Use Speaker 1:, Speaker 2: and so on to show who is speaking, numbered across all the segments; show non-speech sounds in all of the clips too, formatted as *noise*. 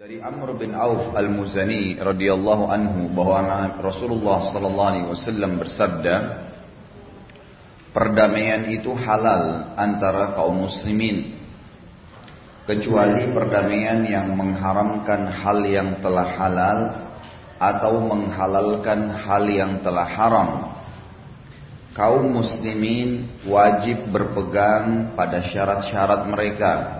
Speaker 1: Dari Amr bin Auf Al-Muzani radhiyallahu anhu bahwa Rasulullah sallallahu alaihi wasallam bersabda, perdamaian itu halal antara kaum muslimin kecuali perdamaian yang mengharamkan hal yang telah halal atau menghalalkan hal yang telah haram. Kaum muslimin wajib berpegang pada syarat-syarat mereka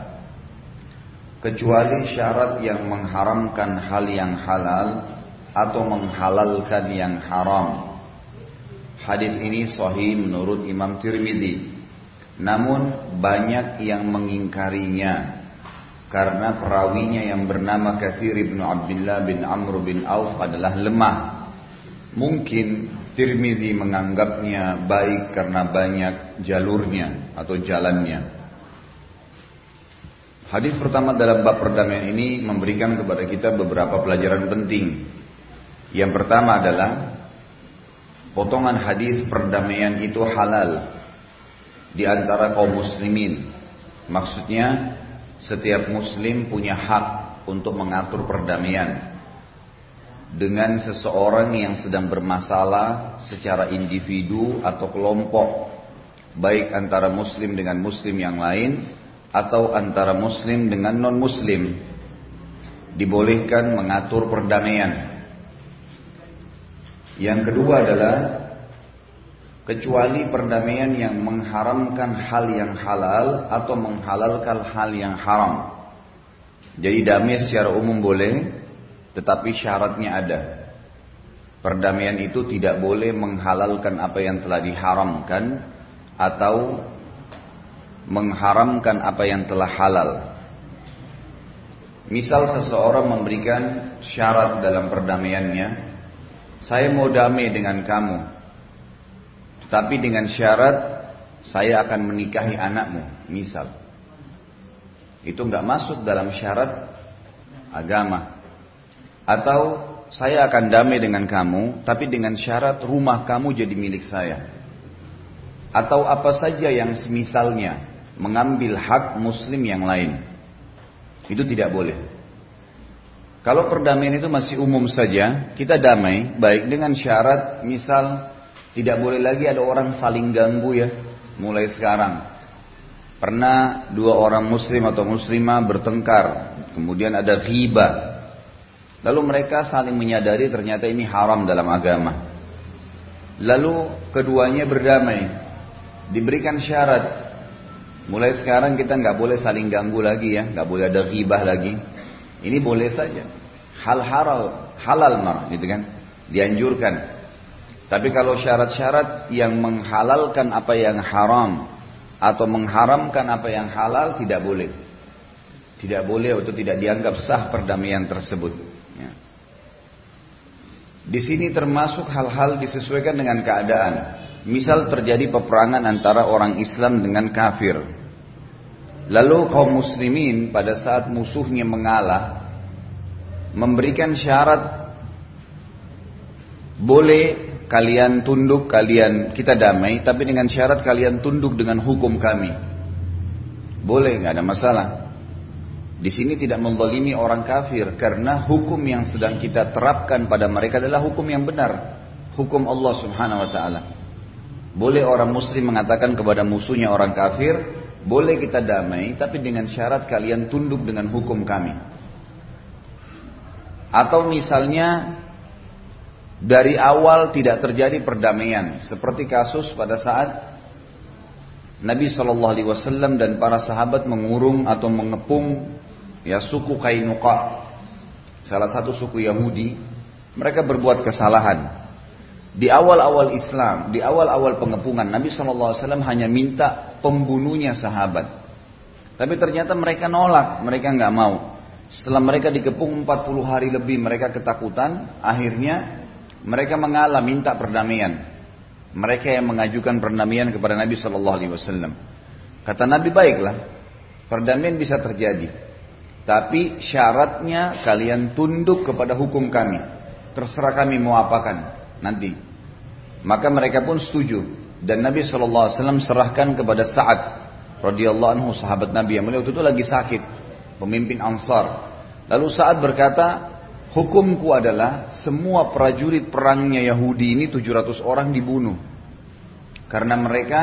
Speaker 1: kecuali syarat yang mengharamkan hal yang halal atau menghalalkan yang haram. Hadis ini sahih menurut Imam Tirmidzi. Namun banyak yang mengingkarinya karena perawinya yang bernama Kathir bin Abdullah bin Amr bin Auf adalah lemah. Mungkin Tirmidzi menganggapnya baik karena banyak jalurnya atau jalannya. Hadis pertama dalam bab perdamaian ini memberikan kepada kita beberapa pelajaran penting. Yang pertama adalah potongan hadis perdamaian itu halal di antara kaum muslimin. Maksudnya setiap muslim punya hak untuk mengatur perdamaian dengan seseorang yang sedang bermasalah secara individu atau kelompok, baik antara muslim dengan muslim yang lain atau antara muslim dengan non muslim dibolehkan mengatur perdamaian. Yang kedua adalah kecuali perdamaian yang mengharamkan hal yang halal atau menghalalkan hal yang haram. Jadi damai secara umum boleh tetapi syaratnya ada. Perdamaian itu tidak boleh menghalalkan apa yang telah diharamkan atau mengharamkan apa yang telah halal. Misal seseorang memberikan syarat dalam perdamaiannya, saya mau damai dengan kamu, tapi dengan syarat saya akan menikahi anakmu, misal. Itu nggak masuk dalam syarat agama. Atau saya akan damai dengan kamu, tapi dengan syarat rumah kamu jadi milik saya. Atau apa saja yang semisalnya mengambil hak muslim yang lain. Itu tidak boleh. Kalau perdamaian itu masih umum saja, kita damai, baik dengan syarat, misal tidak boleh lagi ada orang saling ganggu ya, mulai sekarang. Pernah dua orang muslim atau muslimah bertengkar, kemudian ada riba. Lalu mereka saling menyadari ternyata ini haram dalam agama. Lalu keduanya berdamai, diberikan syarat Mulai sekarang kita nggak boleh saling ganggu lagi ya, nggak boleh ada ghibah lagi. Ini boleh saja. Hal halal, halal mar, gitu kan? Dianjurkan. Tapi kalau syarat-syarat yang menghalalkan apa yang haram atau mengharamkan apa yang halal tidak boleh. Tidak boleh atau tidak dianggap sah perdamaian tersebut. Ya. Di sini termasuk hal-hal disesuaikan dengan keadaan. Misal terjadi peperangan antara orang Islam dengan kafir. Lalu kaum muslimin pada saat musuhnya mengalah memberikan syarat boleh kalian tunduk, kalian kita damai, tapi dengan syarat kalian tunduk dengan hukum kami. Boleh, nggak ada masalah. Di sini tidak mendolimi orang kafir karena hukum yang sedang kita terapkan pada mereka adalah hukum yang benar, hukum Allah Subhanahu wa taala. Boleh orang muslim mengatakan kepada musuhnya orang kafir, boleh kita damai, tapi dengan syarat kalian tunduk dengan hukum kami. Atau misalnya dari awal tidak terjadi perdamaian, seperti kasus pada saat Nabi Shallallahu Alaihi Wasallam dan para sahabat mengurung atau mengepung ya suku Kainuqa, salah satu suku Yahudi, mereka berbuat kesalahan. Di awal-awal Islam, di awal-awal pengepungan, Nabi SAW hanya minta pembunuhnya sahabat. Tapi ternyata mereka nolak, mereka nggak mau. Setelah mereka dikepung 40 hari lebih, mereka ketakutan. Akhirnya mereka mengalah minta perdamaian. Mereka yang mengajukan perdamaian kepada Nabi SAW. Kata Nabi baiklah, perdamaian bisa terjadi. Tapi syaratnya kalian tunduk kepada hukum kami. Terserah kami mau apakan nanti. Maka mereka pun setuju dan Nabi SAW serahkan kepada Sa'ad radhiyallahu anhu sahabat Nabi yang beliau itu lagi sakit, pemimpin Ansar. Lalu saat berkata, hukumku adalah semua prajurit perangnya Yahudi ini 700 orang dibunuh. Karena mereka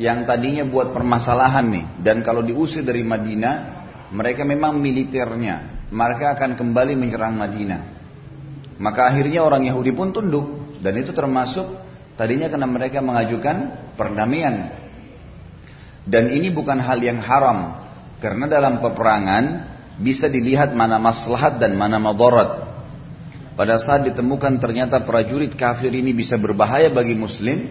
Speaker 1: yang tadinya buat permasalahan nih. Dan kalau diusir dari Madinah, mereka memang militernya. Mereka akan kembali menyerang Madinah. Maka akhirnya orang Yahudi pun tunduk. Dan itu termasuk tadinya karena mereka mengajukan perdamaian. Dan ini bukan hal yang haram. Karena dalam peperangan bisa dilihat mana maslahat dan mana madarat. Pada saat ditemukan ternyata prajurit kafir ini bisa berbahaya bagi muslim,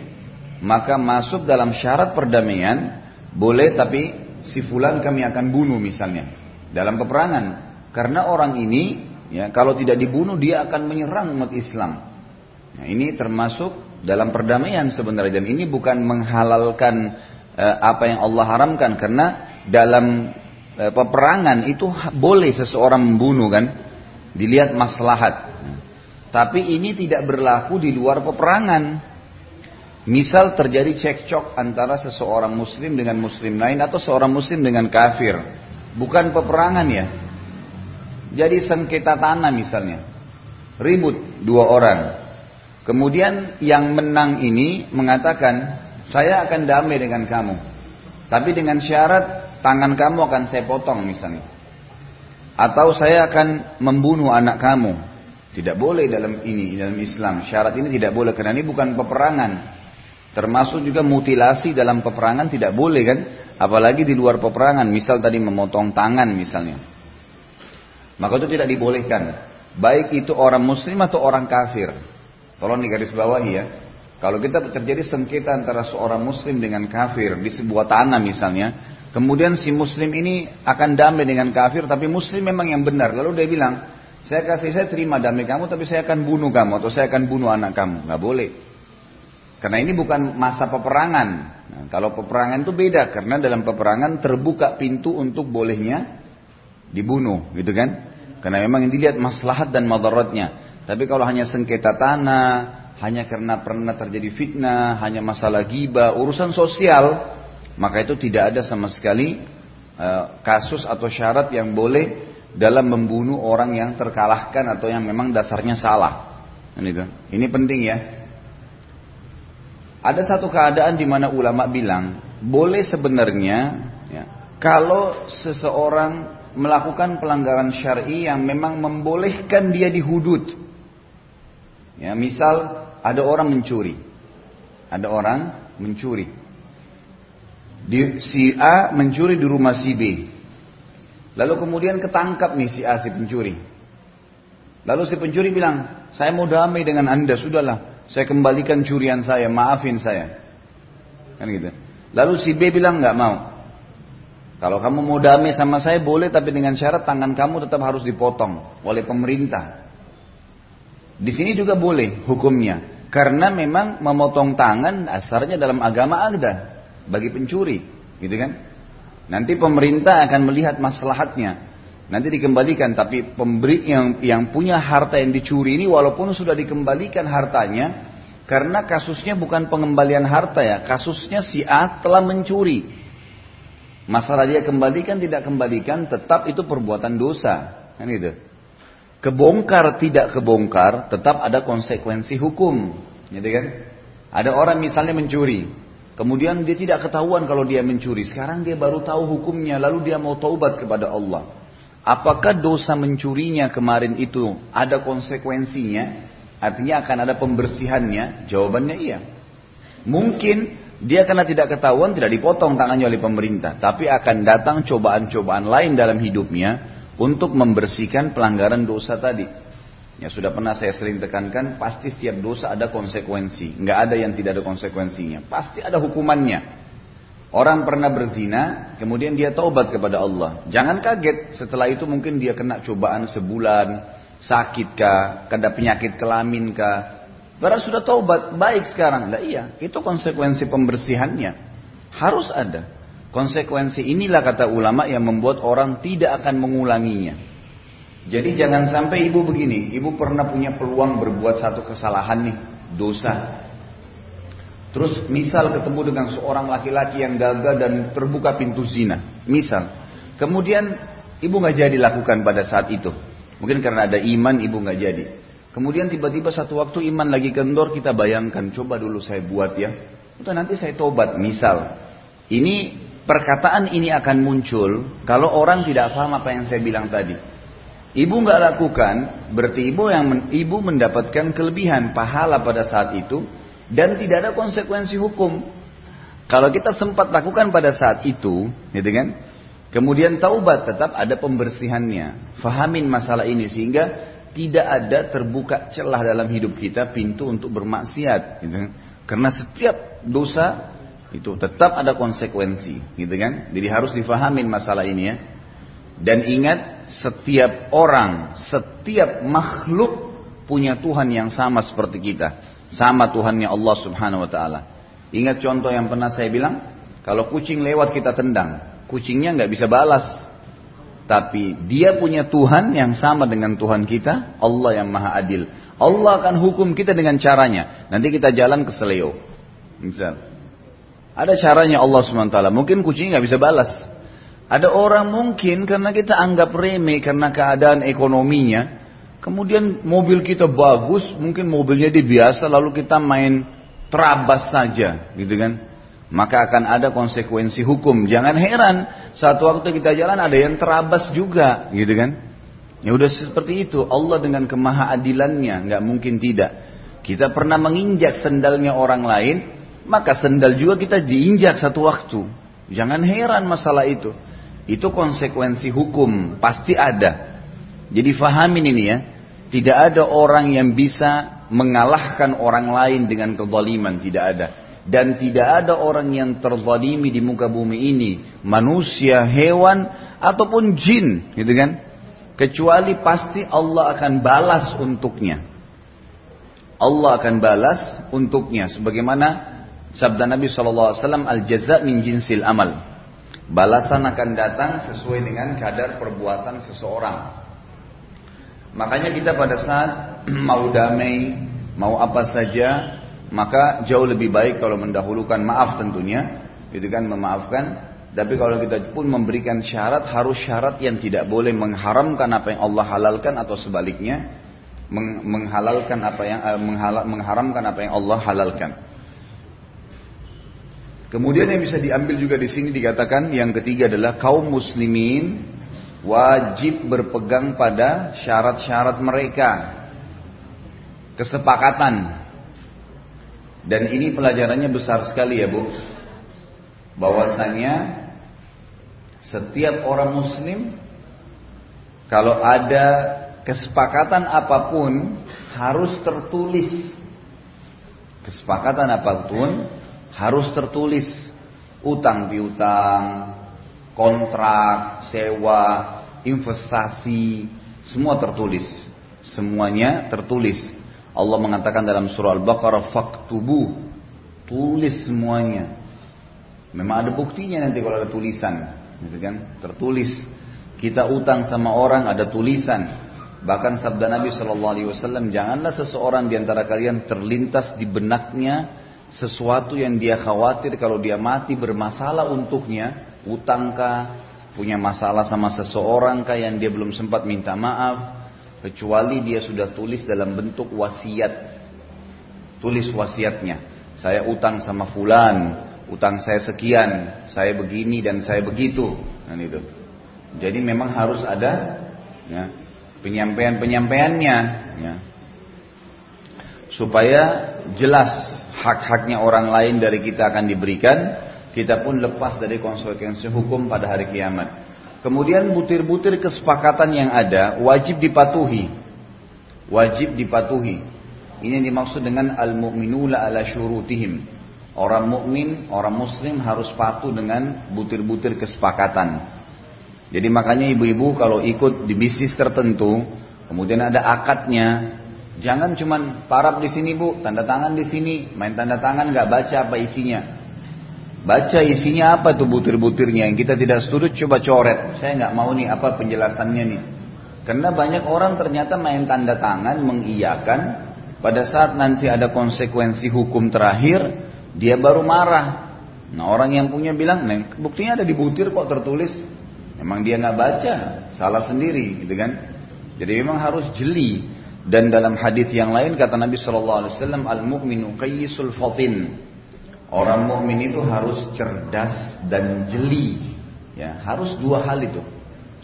Speaker 1: maka masuk dalam syarat perdamaian, boleh tapi si fulan kami akan bunuh misalnya dalam peperangan. Karena orang ini ya kalau tidak dibunuh dia akan menyerang umat Islam. Nah, ini termasuk dalam perdamaian sebenarnya. Dan ini bukan menghalalkan eh, apa yang Allah haramkan. Karena dalam Eh, peperangan itu boleh seseorang membunuh kan? Dilihat maslahat. Tapi ini tidak berlaku di luar peperangan. Misal terjadi cekcok antara seseorang muslim dengan muslim lain atau seorang muslim dengan kafir. Bukan peperangan ya? Jadi sengketa tanah misalnya. Ribut dua orang kemudian yang menang ini mengatakan saya akan damai dengan kamu tapi dengan syarat tangan kamu akan saya potong misalnya. Atau saya akan membunuh anak kamu. Tidak boleh dalam ini, dalam Islam. Syarat ini tidak boleh karena ini bukan peperangan. Termasuk juga mutilasi dalam peperangan tidak boleh kan? Apalagi di luar peperangan, misal tadi memotong tangan misalnya. Maka itu tidak dibolehkan. Baik itu orang muslim atau orang kafir. Tolong di garis bawahi ya. Kalau kita terjadi sengketa antara seorang muslim dengan kafir di sebuah tanah misalnya, Kemudian si muslim ini akan damai dengan kafir, tapi muslim memang yang benar. Lalu dia bilang, saya kasih saya terima damai kamu, tapi saya akan bunuh kamu atau saya akan bunuh anak kamu. Nggak boleh. Karena ini bukan masa peperangan. Nah, kalau peperangan itu beda, karena dalam peperangan terbuka pintu untuk bolehnya dibunuh, gitu kan? Karena memang yang dilihat maslahat dan madaratnya. Tapi kalau hanya sengketa tanah, hanya karena pernah terjadi fitnah, hanya masalah giba, urusan sosial, maka itu tidak ada sama sekali uh, kasus atau syarat yang boleh dalam membunuh orang yang terkalahkan atau yang memang dasarnya salah. Ini, ini penting ya. Ada satu keadaan di mana ulama bilang boleh sebenarnya ya, kalau seseorang melakukan pelanggaran syar'i yang memang membolehkan dia dihudud. Ya, misal ada orang mencuri. Ada orang mencuri. Di, si A mencuri di rumah si B. Lalu kemudian ketangkap nih si A si pencuri. Lalu si pencuri bilang, saya mau damai dengan anda, sudahlah. Saya kembalikan curian saya, maafin saya. Kan gitu. Lalu si B bilang nggak mau. Kalau kamu mau damai sama saya boleh, tapi dengan syarat tangan kamu tetap harus dipotong oleh pemerintah. Di sini juga boleh hukumnya. Karena memang memotong tangan asarnya dalam agama ada bagi pencuri, gitu kan? Nanti pemerintah akan melihat maslahatnya. Nanti dikembalikan, tapi pemberi yang yang punya harta yang dicuri ini walaupun sudah dikembalikan hartanya, karena kasusnya bukan pengembalian harta ya, kasusnya si A telah mencuri. Masalah dia kembalikan tidak kembalikan, tetap itu perbuatan dosa, kan gitu. Kebongkar tidak kebongkar, tetap ada konsekuensi hukum, gitu kan? Ada orang misalnya mencuri, Kemudian dia tidak ketahuan kalau dia mencuri. Sekarang dia baru tahu hukumnya, lalu dia mau taubat kepada Allah. Apakah dosa mencurinya kemarin itu ada konsekuensinya? Artinya akan ada pembersihannya? Jawabannya iya. Mungkin dia karena tidak ketahuan tidak dipotong tangannya oleh pemerintah. Tapi akan datang cobaan-cobaan lain dalam hidupnya untuk membersihkan pelanggaran dosa tadi. Ya sudah pernah saya sering tekankan, pasti setiap dosa ada konsekuensi. Nggak ada yang tidak ada konsekuensinya. Pasti ada hukumannya. Orang pernah berzina, kemudian dia taubat kepada Allah. Jangan kaget, setelah itu mungkin dia kena cobaan sebulan, sakit kah, kena penyakit kelamin kah. Baru sudah taubat, baik sekarang. Nah iya, itu konsekuensi pembersihannya. Harus ada. Konsekuensi inilah kata ulama yang membuat orang tidak akan mengulanginya. Jadi jangan sampai ibu begini, ibu pernah punya peluang berbuat satu kesalahan nih, dosa. Terus misal ketemu dengan seorang laki-laki yang gagal dan terbuka pintu zina, misal. Kemudian Ibu nggak jadi lakukan pada saat itu. Mungkin karena ada iman ibu nggak jadi. Kemudian tiba-tiba satu waktu iman lagi kendor kita bayangkan coba dulu saya buat ya. Nanti saya tobat misal. Ini perkataan ini akan muncul kalau orang tidak paham apa yang saya bilang tadi. Ibu nggak lakukan, berarti ibu yang men, ibu mendapatkan kelebihan pahala pada saat itu dan tidak ada konsekuensi hukum. Kalau kita sempat lakukan pada saat itu, gitu kan? Kemudian taubat tetap ada pembersihannya. Fahamin masalah ini sehingga tidak ada terbuka celah dalam hidup kita pintu untuk bermaksiat, gitu kan? Karena setiap dosa itu tetap ada konsekuensi, gitu kan? Jadi harus difahamin masalah ini ya. Dan ingat, setiap orang, setiap makhluk punya Tuhan yang sama seperti kita. Sama Tuhannya Allah subhanahu wa ta'ala. Ingat contoh yang pernah saya bilang? Kalau kucing lewat kita tendang. Kucingnya nggak bisa balas. Tapi dia punya Tuhan yang sama dengan Tuhan kita. Allah yang maha adil. Allah akan hukum kita dengan caranya. Nanti kita jalan ke seleo. Misal. Ada caranya Allah SWT. Mungkin kucingnya nggak bisa balas. Ada orang mungkin karena kita anggap remeh karena keadaan ekonominya. Kemudian mobil kita bagus, mungkin mobilnya dia biasa lalu kita main terabas saja, gitu kan? Maka akan ada konsekuensi hukum. Jangan heran, satu waktu kita jalan ada yang terabas juga, gitu kan? Ya udah seperti itu. Allah dengan kemahaadilannya nggak mungkin tidak. Kita pernah menginjak sendalnya orang lain, maka sendal juga kita diinjak satu waktu. Jangan heran masalah itu. Itu konsekuensi hukum, pasti ada. Jadi fahamin ini ya. Tidak ada orang yang bisa mengalahkan orang lain dengan kezaliman, tidak ada. Dan tidak ada orang yang terzalimi di muka bumi ini, manusia, hewan, ataupun jin, gitu kan? Kecuali pasti Allah akan balas untuknya. Allah akan balas untuknya sebagaimana sabda Nabi SAW al-jaza min jinsil amal Balasan akan datang sesuai dengan kadar perbuatan seseorang. Makanya kita pada saat *clears throat* mau damai, mau apa saja, maka jauh lebih baik kalau mendahulukan maaf tentunya, gitu kan memaafkan. Tapi kalau kita pun memberikan syarat, harus syarat yang tidak boleh mengharamkan apa yang Allah halalkan atau sebaliknya menghalalkan apa yang eh, mengharamkan apa yang Allah halalkan. Kemudian yang bisa diambil juga di sini dikatakan yang ketiga adalah kaum muslimin wajib berpegang pada syarat-syarat mereka. Kesepakatan. Dan ini pelajarannya besar sekali ya Bu. Bahwasanya setiap orang muslim kalau ada kesepakatan apa pun harus tertulis. Kesepakatan apa pun harus tertulis utang piutang, kontrak, sewa, investasi, semua tertulis. Semuanya tertulis. Allah mengatakan dalam surah Al-Baqarah faktubu, tulis semuanya. Memang ada buktinya nanti kalau ada tulisan, gitu kan? Tertulis. Kita utang sama orang ada tulisan. Bahkan sabda Nabi Shallallahu Alaihi Wasallam, janganlah seseorang di antara kalian terlintas di benaknya sesuatu yang dia khawatir kalau dia mati bermasalah untuknya, utangkah, punya masalah sama seseorang kah yang dia belum sempat minta maaf, kecuali dia sudah tulis dalam bentuk wasiat. Tulis wasiatnya. Saya utang sama fulan, utang saya sekian, saya begini dan saya begitu. Dan itu. Jadi memang harus ada ya, penyampaian-penyampaiannya ya. Supaya jelas hak-haknya orang lain dari kita akan diberikan, kita pun lepas dari konsekuensi hukum pada hari kiamat. Kemudian butir-butir kesepakatan yang ada wajib dipatuhi. Wajib dipatuhi. Ini yang dimaksud dengan al-mu'minula ala syurutihim. Orang mukmin, orang muslim harus patuh dengan butir-butir kesepakatan. Jadi makanya ibu-ibu kalau ikut di bisnis tertentu, kemudian ada akadnya, Jangan cuman parap di sini bu, tanda tangan di sini, main tanda tangan nggak baca apa isinya. Baca isinya apa tuh butir-butirnya yang kita tidak setuju coba coret. Saya nggak mau nih apa penjelasannya nih. Karena banyak orang ternyata main tanda tangan mengiyakan pada saat nanti ada konsekuensi hukum terakhir dia baru marah. Nah orang yang punya bilang, nah, buktinya ada di butir kok tertulis. Memang dia nggak baca, salah sendiri, gitu kan? Jadi memang harus jeli. Dan dalam hadis yang lain kata Nabi Shallallahu Alaihi Wasallam, al mukminu kayyisul fatin. Orang mukmin itu harus cerdas dan jeli. Ya, harus dua hal itu,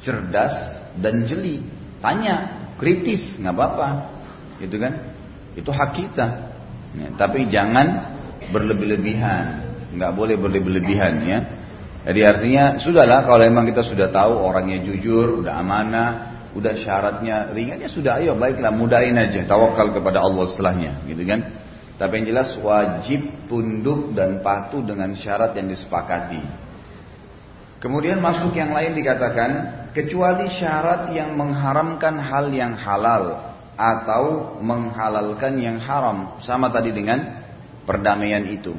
Speaker 1: cerdas dan jeli. Tanya, kritis, nggak apa-apa, gitu kan? Itu hak kita. Ya, tapi jangan berlebih-lebihan, nggak boleh berlebih-lebihan ya. Jadi artinya sudahlah kalau memang kita sudah tahu orangnya jujur, udah amanah, udah syaratnya ringan ya sudah ayo baiklah mudahin aja tawakal kepada Allah setelahnya gitu kan. Tapi yang jelas wajib tunduk dan patuh dengan syarat yang disepakati. Kemudian masuk yang lain dikatakan kecuali syarat yang mengharamkan hal yang halal atau menghalalkan yang haram sama tadi dengan perdamaian itu.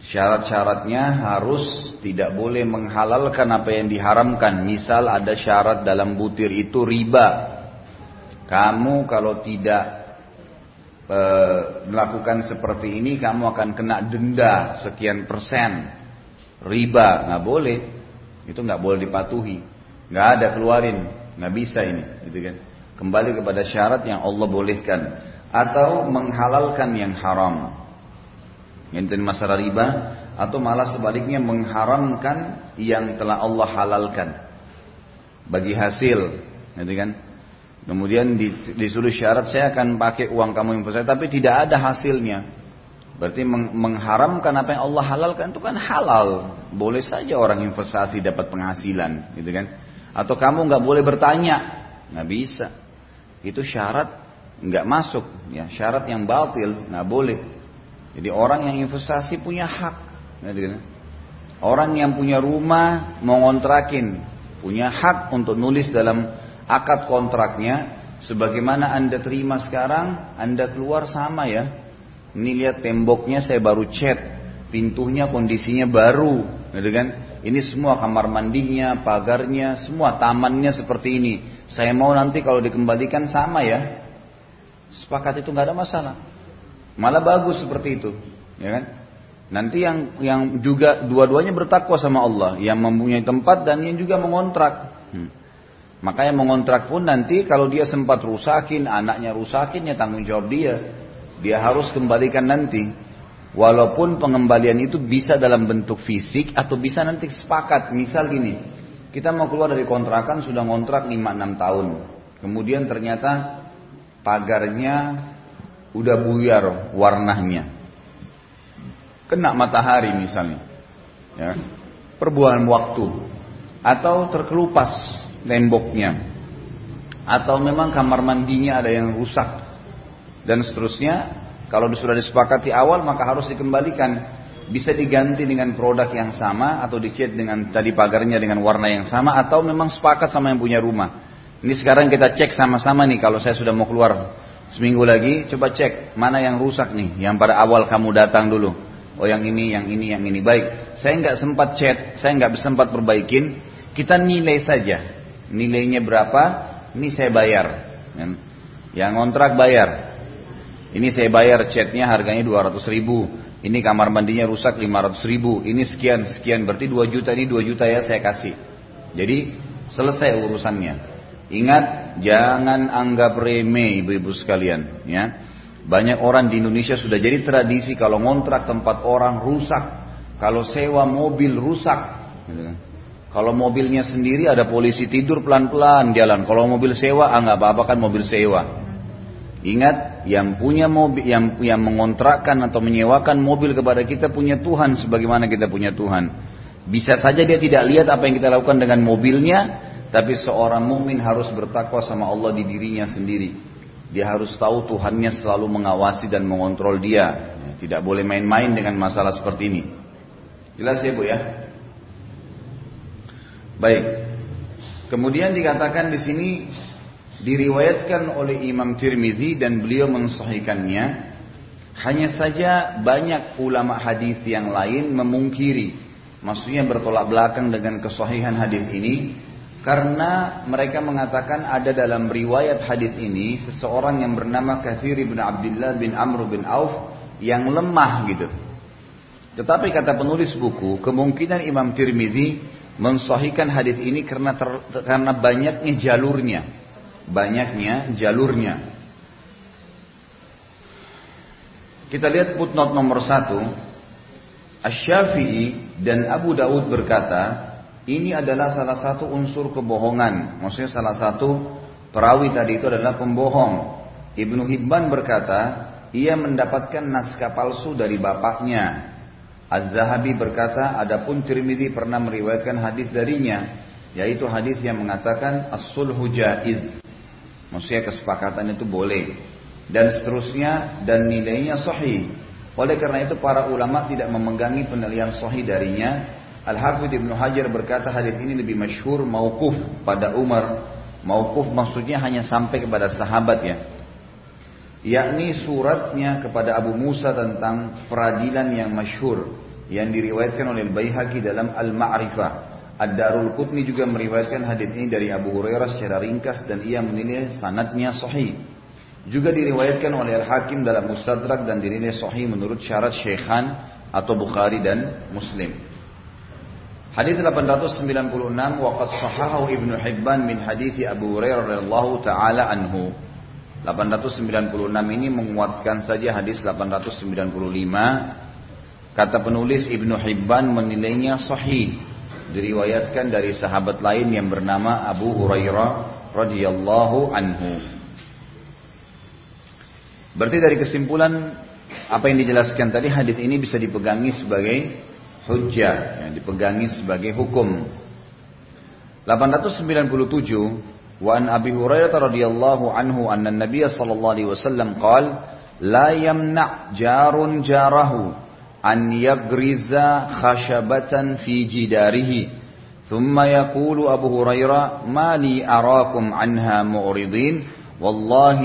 Speaker 1: Syarat-syaratnya harus tidak boleh menghalalkan apa yang diharamkan. Misal ada syarat dalam butir itu riba. Kamu kalau tidak e, melakukan seperti ini, kamu akan kena denda sekian persen. Riba nggak boleh, itu nggak boleh dipatuhi. Nggak ada keluarin, nggak bisa ini, gitu kan? Kembali kepada syarat yang Allah bolehkan atau menghalalkan yang haram ngenten masalah riba atau malah sebaliknya mengharamkan yang telah Allah halalkan. Bagi hasil gitu kan? Kemudian disuruh syarat saya akan pakai uang kamu investasi tapi tidak ada hasilnya. Berarti mengharamkan apa yang Allah halalkan itu kan halal. Boleh saja orang investasi dapat penghasilan gitu kan? Atau kamu nggak boleh bertanya? Nggak bisa. Itu syarat nggak masuk ya. Syarat yang batil nggak boleh jadi orang yang investasi punya hak. Orang yang punya rumah mau ngontrakin punya hak untuk nulis dalam akad kontraknya sebagaimana Anda terima sekarang, Anda keluar sama ya. Ini lihat temboknya saya baru cat, pintunya kondisinya baru, gitu kan? Ini semua kamar mandinya, pagarnya, semua tamannya seperti ini. Saya mau nanti kalau dikembalikan sama ya. Sepakat itu nggak ada masalah. Malah bagus seperti itu, ya kan? Nanti yang yang juga dua-duanya bertakwa sama Allah, yang mempunyai tempat dan yang juga mengontrak. Hmm. Maka mengontrak pun nanti kalau dia sempat rusakin, anaknya rusakin ya tanggung jawab dia. Dia harus kembalikan nanti. Walaupun pengembalian itu bisa dalam bentuk fisik atau bisa nanti sepakat. Misal gini, kita mau keluar dari kontrakan sudah ngontrak 5-6 tahun. Kemudian ternyata pagarnya udah buyar warnanya. Kena matahari misalnya. Ya. Perbuahan waktu. Atau terkelupas temboknya. Atau memang kamar mandinya ada yang rusak. Dan seterusnya. Kalau sudah disepakati awal maka harus dikembalikan. Bisa diganti dengan produk yang sama. Atau dicat dengan tadi pagarnya dengan warna yang sama. Atau memang sepakat sama yang punya rumah. Ini sekarang kita cek sama-sama nih kalau saya sudah mau keluar Seminggu lagi coba cek mana yang rusak nih, yang pada awal kamu datang dulu. Oh yang ini, yang ini, yang ini. Baik, saya nggak sempat chat, saya nggak sempat perbaikin. Kita nilai saja, nilainya berapa? Ini saya bayar. Yang kontrak bayar. Ini saya bayar chatnya harganya 200 ribu. Ini kamar mandinya rusak 500 ribu. Ini sekian sekian berarti 2 juta ini 2 juta ya saya kasih. Jadi selesai urusannya. Ingat, jangan anggap remeh ibu-ibu sekalian. Ya, banyak orang di Indonesia sudah jadi tradisi kalau ngontrak tempat orang rusak, kalau sewa mobil rusak. Gitu kan. Kalau mobilnya sendiri ada polisi tidur pelan-pelan jalan. Kalau mobil sewa, ah nggak apa-apa kan mobil sewa. Ingat, yang punya mobil, yang yang mengontrakkan atau menyewakan mobil kepada kita punya Tuhan sebagaimana kita punya Tuhan. Bisa saja dia tidak lihat apa yang kita lakukan dengan mobilnya, tapi seorang mukmin harus bertakwa sama Allah di dirinya sendiri. Dia harus tahu Tuhannya selalu mengawasi dan mengontrol dia. Tidak boleh main-main dengan masalah seperti ini. Jelas ya Bu ya? Baik. Kemudian dikatakan di sini diriwayatkan oleh Imam Tirmizi dan beliau mensahihkannya. Hanya saja banyak ulama hadis yang lain memungkiri, maksudnya bertolak belakang dengan kesahihan hadis ini karena mereka mengatakan ada dalam riwayat hadis ini seseorang yang bernama Kathir bin Abdullah bin Amr bin Auf yang lemah gitu. Tetapi kata penulis buku, kemungkinan Imam Tirmidzi mensahihkan hadis ini karena ter, karena banyaknya jalurnya. Banyaknya jalurnya. Kita lihat footnote nomor satu. Asy-Syafi'i dan Abu Daud berkata, ini adalah salah satu unsur kebohongan. Maksudnya salah satu perawi tadi itu adalah pembohong. Ibnu Hibban berkata, ia mendapatkan naskah palsu dari bapaknya. Az-Zahabi berkata, adapun Tirmidzi pernah meriwayatkan hadis darinya, yaitu hadis yang mengatakan as-sulhu jaiz. Maksudnya kesepakatan itu boleh dan seterusnya dan nilainya sahih. Oleh karena itu para ulama tidak memegangi penilaian sahih darinya. Al-Hafidh Ibnu Hajar berkata hadis ini lebih masyhur mauquf pada Umar. Mauquf maksudnya hanya sampai kepada sahabat ya yakni suratnya kepada Abu Musa tentang peradilan yang masyhur yang diriwayatkan oleh Al-Baihaqi dalam Al-Ma'rifah. Ad-Darul Qutni juga meriwayatkan hadis ini dari Abu Hurairah secara ringkas dan ia menilai sanadnya sahih. Juga diriwayatkan oleh Al-Hakim dalam Mustadrak dan dinilai sahih menurut syarat Syekhan atau Bukhari dan Muslim. Hadis 896 waqad sahahu Ibnu Hibban min hadis Abu Hurairah radhiyallahu taala anhu. 896 ini menguatkan saja hadis 895. Kata penulis Ibnu Hibban menilainya sahih. Diriwayatkan dari sahabat lain yang bernama Abu Hurairah radhiyallahu anhu. Berarti dari kesimpulan apa yang dijelaskan tadi hadis ini bisa dipegangi sebagai hujjah, yang dipegangi sebagai hukum. 897 وعن أبي هريرة رضي الله عنه أن النبي صلى الله عليه وسلم قال لا يمنع جار جاره أن يغرز خشبة في جداره ثم يقول أبو هريرة ما لي أراكم عنها معرضين والله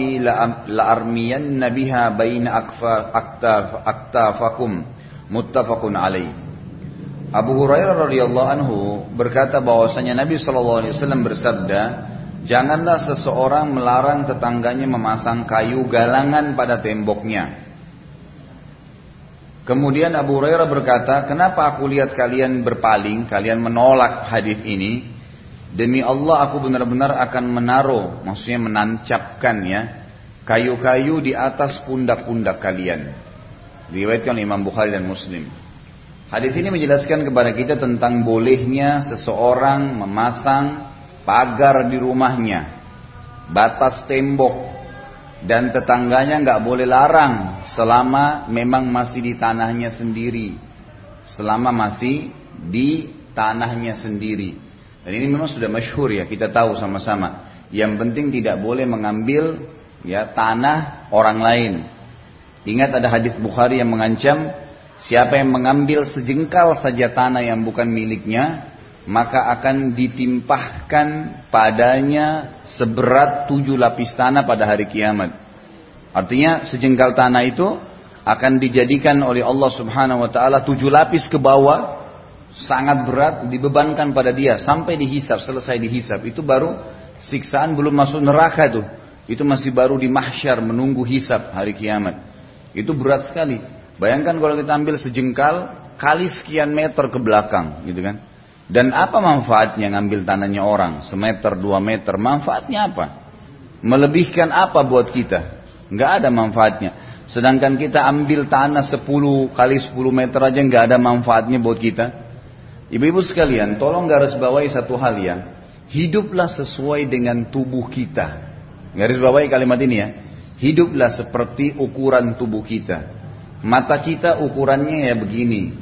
Speaker 1: لأرمين بها بين أكتاف أكتافكم متفق عليه Abu Hurairah radhiyallahu anhu berkata bahwasanya Nabi sallallahu alaihi wasallam bersabda Janganlah seseorang melarang tetangganya memasang kayu galangan pada temboknya. Kemudian Abu Hurairah berkata, kenapa aku lihat kalian berpaling, kalian menolak hadis ini? Demi Allah aku benar-benar akan menaruh, maksudnya menancapkan ya, kayu-kayu di atas pundak-pundak kalian. Diriwayatkan Imam Bukhari dan Muslim. Hadis ini menjelaskan kepada kita tentang bolehnya seseorang memasang pagar di rumahnya, batas tembok, dan tetangganya nggak boleh larang selama memang masih di tanahnya sendiri, selama masih di tanahnya sendiri. Dan ini memang sudah masyhur ya, kita tahu sama-sama. Yang penting tidak boleh mengambil ya tanah orang lain. Ingat ada hadis Bukhari yang mengancam siapa yang mengambil sejengkal saja tanah yang bukan miliknya, maka akan ditimpahkan padanya seberat tujuh lapis tanah pada hari kiamat. Artinya sejengkal tanah itu akan dijadikan oleh Allah Subhanahu wa taala tujuh lapis ke bawah sangat berat dibebankan pada dia sampai dihisap selesai dihisap. Itu baru siksaan belum masuk neraka tuh. Itu masih baru di mahsyar menunggu hisap hari kiamat. Itu berat sekali bayangkan kalau kita ambil sejengkal kali sekian meter ke belakang gitu kan dan apa manfaatnya ngambil tanahnya orang semeter dua meter? Manfaatnya apa? Melebihkan apa buat kita? Nggak ada manfaatnya. Sedangkan kita ambil tanah 10 kali 10 meter aja nggak ada manfaatnya buat kita. Ibu-ibu sekalian, tolong garis bawahi satu hal ya. Hiduplah sesuai dengan tubuh kita. Garis bawahi kalimat ini ya. Hiduplah seperti ukuran tubuh kita. Mata kita ukurannya ya begini.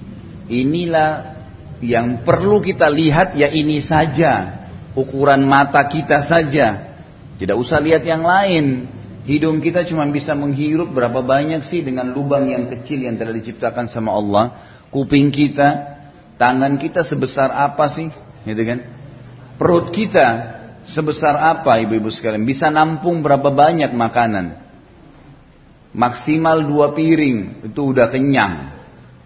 Speaker 1: Inilah yang perlu kita lihat ya ini saja. Ukuran mata kita saja. Tidak usah lihat yang lain. Hidung kita cuma bisa menghirup berapa banyak sih dengan lubang yang kecil yang telah diciptakan sama Allah. Kuping kita, tangan kita sebesar apa sih? Gitu kan? Perut kita sebesar apa ibu-ibu sekalian? Bisa nampung berapa banyak makanan? Maksimal dua piring, itu udah kenyang.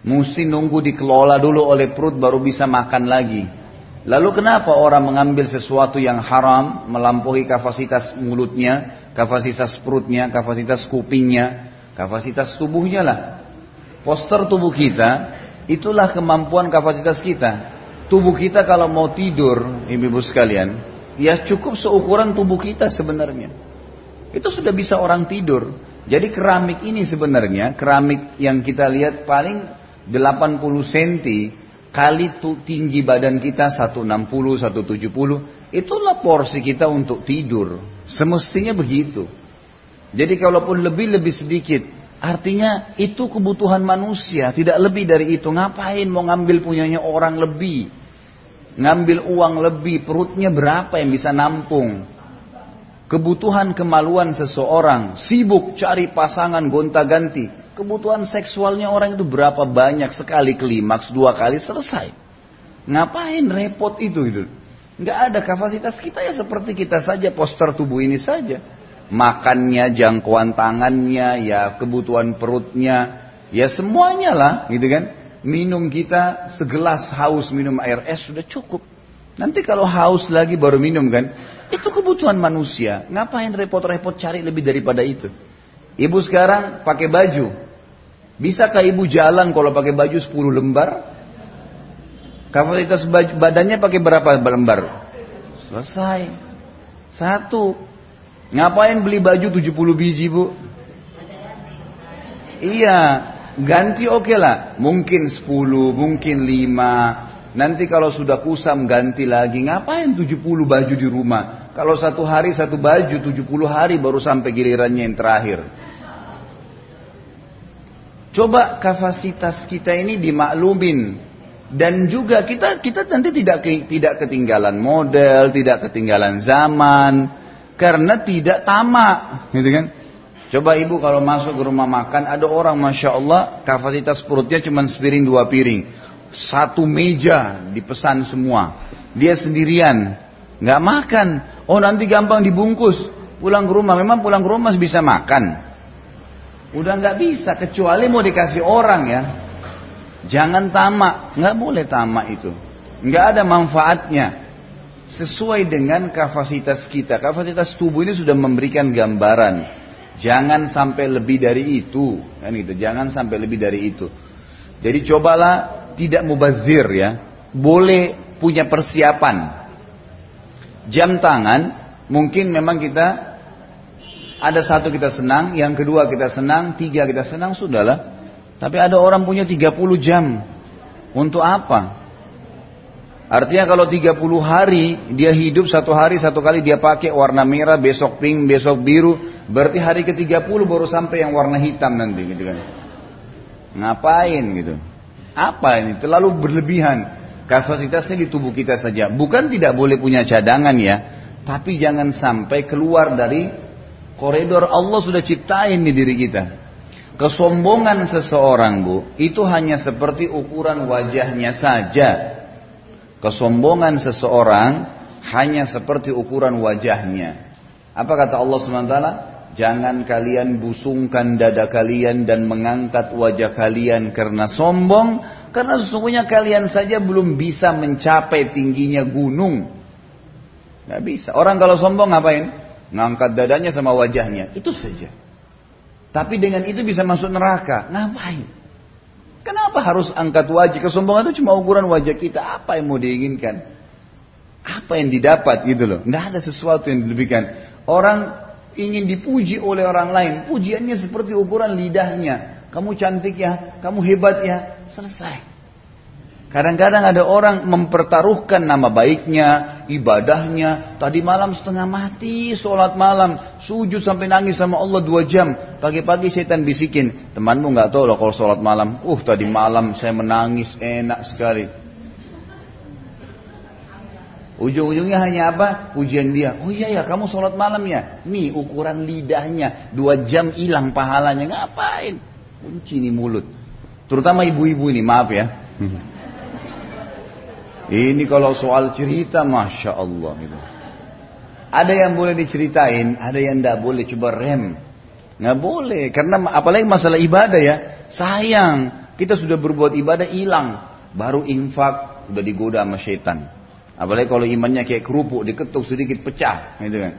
Speaker 1: Mesti nunggu dikelola dulu oleh perut baru bisa makan lagi. Lalu kenapa orang mengambil sesuatu yang haram melampaui kapasitas mulutnya, kapasitas perutnya, kapasitas kupingnya, kapasitas tubuhnya lah. Poster tubuh kita itulah kemampuan kapasitas kita. tubuh kita kalau mau tidur, ibu-ibu sekalian, ya cukup seukuran tubuh kita sebenarnya. Itu sudah bisa orang tidur. Jadi keramik ini sebenarnya, keramik yang kita lihat paling 80 cm kali tinggi badan kita 160, 170, itulah porsi kita untuk tidur. Semestinya begitu. Jadi kalaupun lebih-lebih sedikit, artinya itu kebutuhan manusia, tidak lebih dari itu. Ngapain mau ngambil punyanya orang lebih? Ngambil uang lebih, perutnya berapa yang bisa nampung? Kebutuhan kemaluan seseorang, sibuk cari pasangan gonta-ganti. Kebutuhan seksualnya orang itu berapa banyak sekali klimaks, dua kali selesai. Ngapain repot itu gitu? Nggak ada kapasitas kita ya seperti kita saja poster tubuh ini saja makannya, jangkauan tangannya, ya kebutuhan perutnya, ya semuanya lah, gitu kan. Minum kita segelas haus minum air es sudah cukup. Nanti kalau haus lagi baru minum kan, itu kebutuhan manusia. Ngapain repot-repot cari lebih daripada itu? Ibu sekarang pakai baju. Bisakah ibu jalan kalau pakai baju 10 lembar? Kapasitas badannya pakai berapa lembar? Selesai. Satu. Ngapain beli baju 70 biji bu? Iya, ganti oke okay lah. Mungkin 10, mungkin 5. Nanti kalau sudah kusam ganti lagi. Ngapain 70 baju di rumah? Kalau satu hari satu baju, 70 hari baru sampai gilirannya yang terakhir. Coba kapasitas kita ini dimaklumin dan juga kita kita nanti tidak tidak ketinggalan model, tidak ketinggalan zaman, karena tidak tamak, gitu kan? Coba ibu kalau masuk ke rumah makan, ada orang masya Allah kapasitas perutnya cuma sepiring dua piring, satu meja dipesan semua, dia sendirian, nggak makan. Oh nanti gampang dibungkus, pulang ke rumah. Memang pulang ke rumah bisa makan. Udah nggak bisa kecuali mau dikasih orang ya. Jangan tamak, nggak boleh tamak itu, nggak ada manfaatnya sesuai dengan kapasitas kita. Kapasitas tubuh ini sudah memberikan gambaran. Jangan sampai lebih dari itu, kan gitu. Jangan sampai lebih dari itu. Jadi cobalah tidak mubazir ya. Boleh punya persiapan. Jam tangan mungkin memang kita ada satu kita senang, yang kedua kita senang, tiga kita senang sudahlah. Tapi ada orang punya 30 jam. Untuk apa? Artinya kalau 30 hari dia hidup satu hari satu kali dia pakai warna merah, besok pink, besok biru, berarti hari ke-30 baru sampai yang warna hitam nanti gitu kan. Ngapain gitu? Apa ini? Terlalu berlebihan. Kapasitasnya di tubuh kita saja. Bukan tidak boleh punya cadangan ya, tapi jangan sampai keluar dari koridor Allah sudah ciptain di diri kita. Kesombongan seseorang bu, itu hanya seperti ukuran wajahnya saja. Kesombongan seseorang hanya seperti ukuran wajahnya. Apa kata Allah SWT? Jangan kalian busungkan dada kalian dan mengangkat wajah kalian karena sombong. Karena sesungguhnya kalian saja belum bisa mencapai tingginya gunung. Gak bisa. Orang kalau sombong ngapain? Ngangkat dadanya sama wajahnya. Itu saja. Tapi dengan itu bisa masuk neraka. Ngapain? Kenapa harus angkat wajah? Kesombongan itu cuma ukuran wajah kita. Apa yang mau diinginkan? Apa yang didapat gitu loh. Tidak ada sesuatu yang dilebihkan. Orang ingin dipuji oleh orang lain. Pujiannya seperti ukuran lidahnya. Kamu cantik ya, kamu hebat ya. Selesai. Kadang-kadang ada orang mempertaruhkan nama baiknya, ibadahnya. Tadi malam setengah mati, sholat malam, sujud sampai nangis sama Allah dua jam. Pagi-pagi setan bisikin, temanmu nggak tahu loh kalau sholat malam. Uh, tadi malam saya menangis, enak sekali. Ujung-ujungnya hanya apa? Pujian dia. Oh iya ya, kamu sholat malam ya. Nih ukuran lidahnya, dua jam hilang pahalanya. Ngapain? Kunci nih mulut. Terutama ibu-ibu ini, maaf ya. *laughs* Ini kalau soal cerita, masya Allah gitu. Ada yang boleh diceritain, ada yang tidak boleh. Coba rem, nggak boleh. Karena apalagi masalah ibadah ya, sayang kita sudah berbuat ibadah hilang, baru infak udah digoda sama syaitan. Apalagi kalau imannya kayak kerupuk diketuk sedikit pecah, gitu kan.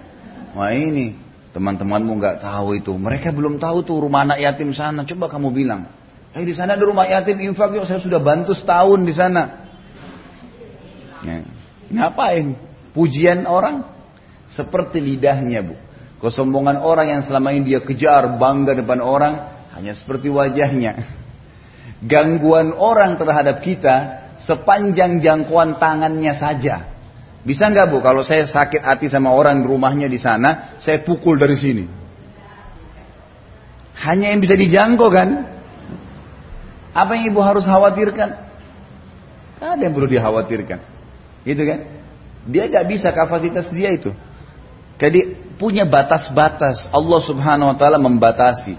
Speaker 1: Wah ini teman-temanmu nggak tahu itu. Mereka belum tahu tuh rumah anak yatim sana. Coba kamu bilang, eh di sana ada rumah yatim infak yuk saya sudah bantu setahun di sana. Ya. Ngapain? Pujian orang seperti lidahnya bu. Kesombongan orang yang selama ini dia kejar bangga depan orang hanya seperti wajahnya. Gangguan orang terhadap kita sepanjang jangkauan tangannya saja. Bisa nggak bu kalau saya sakit hati sama orang rumahnya di sana, saya pukul dari sini. Hanya yang bisa dijangkau kan? Apa yang ibu harus khawatirkan? Ada yang perlu dikhawatirkan. Gitu kan? Dia nggak bisa kapasitas dia itu. Jadi punya batas-batas. Allah Subhanahu wa taala membatasi.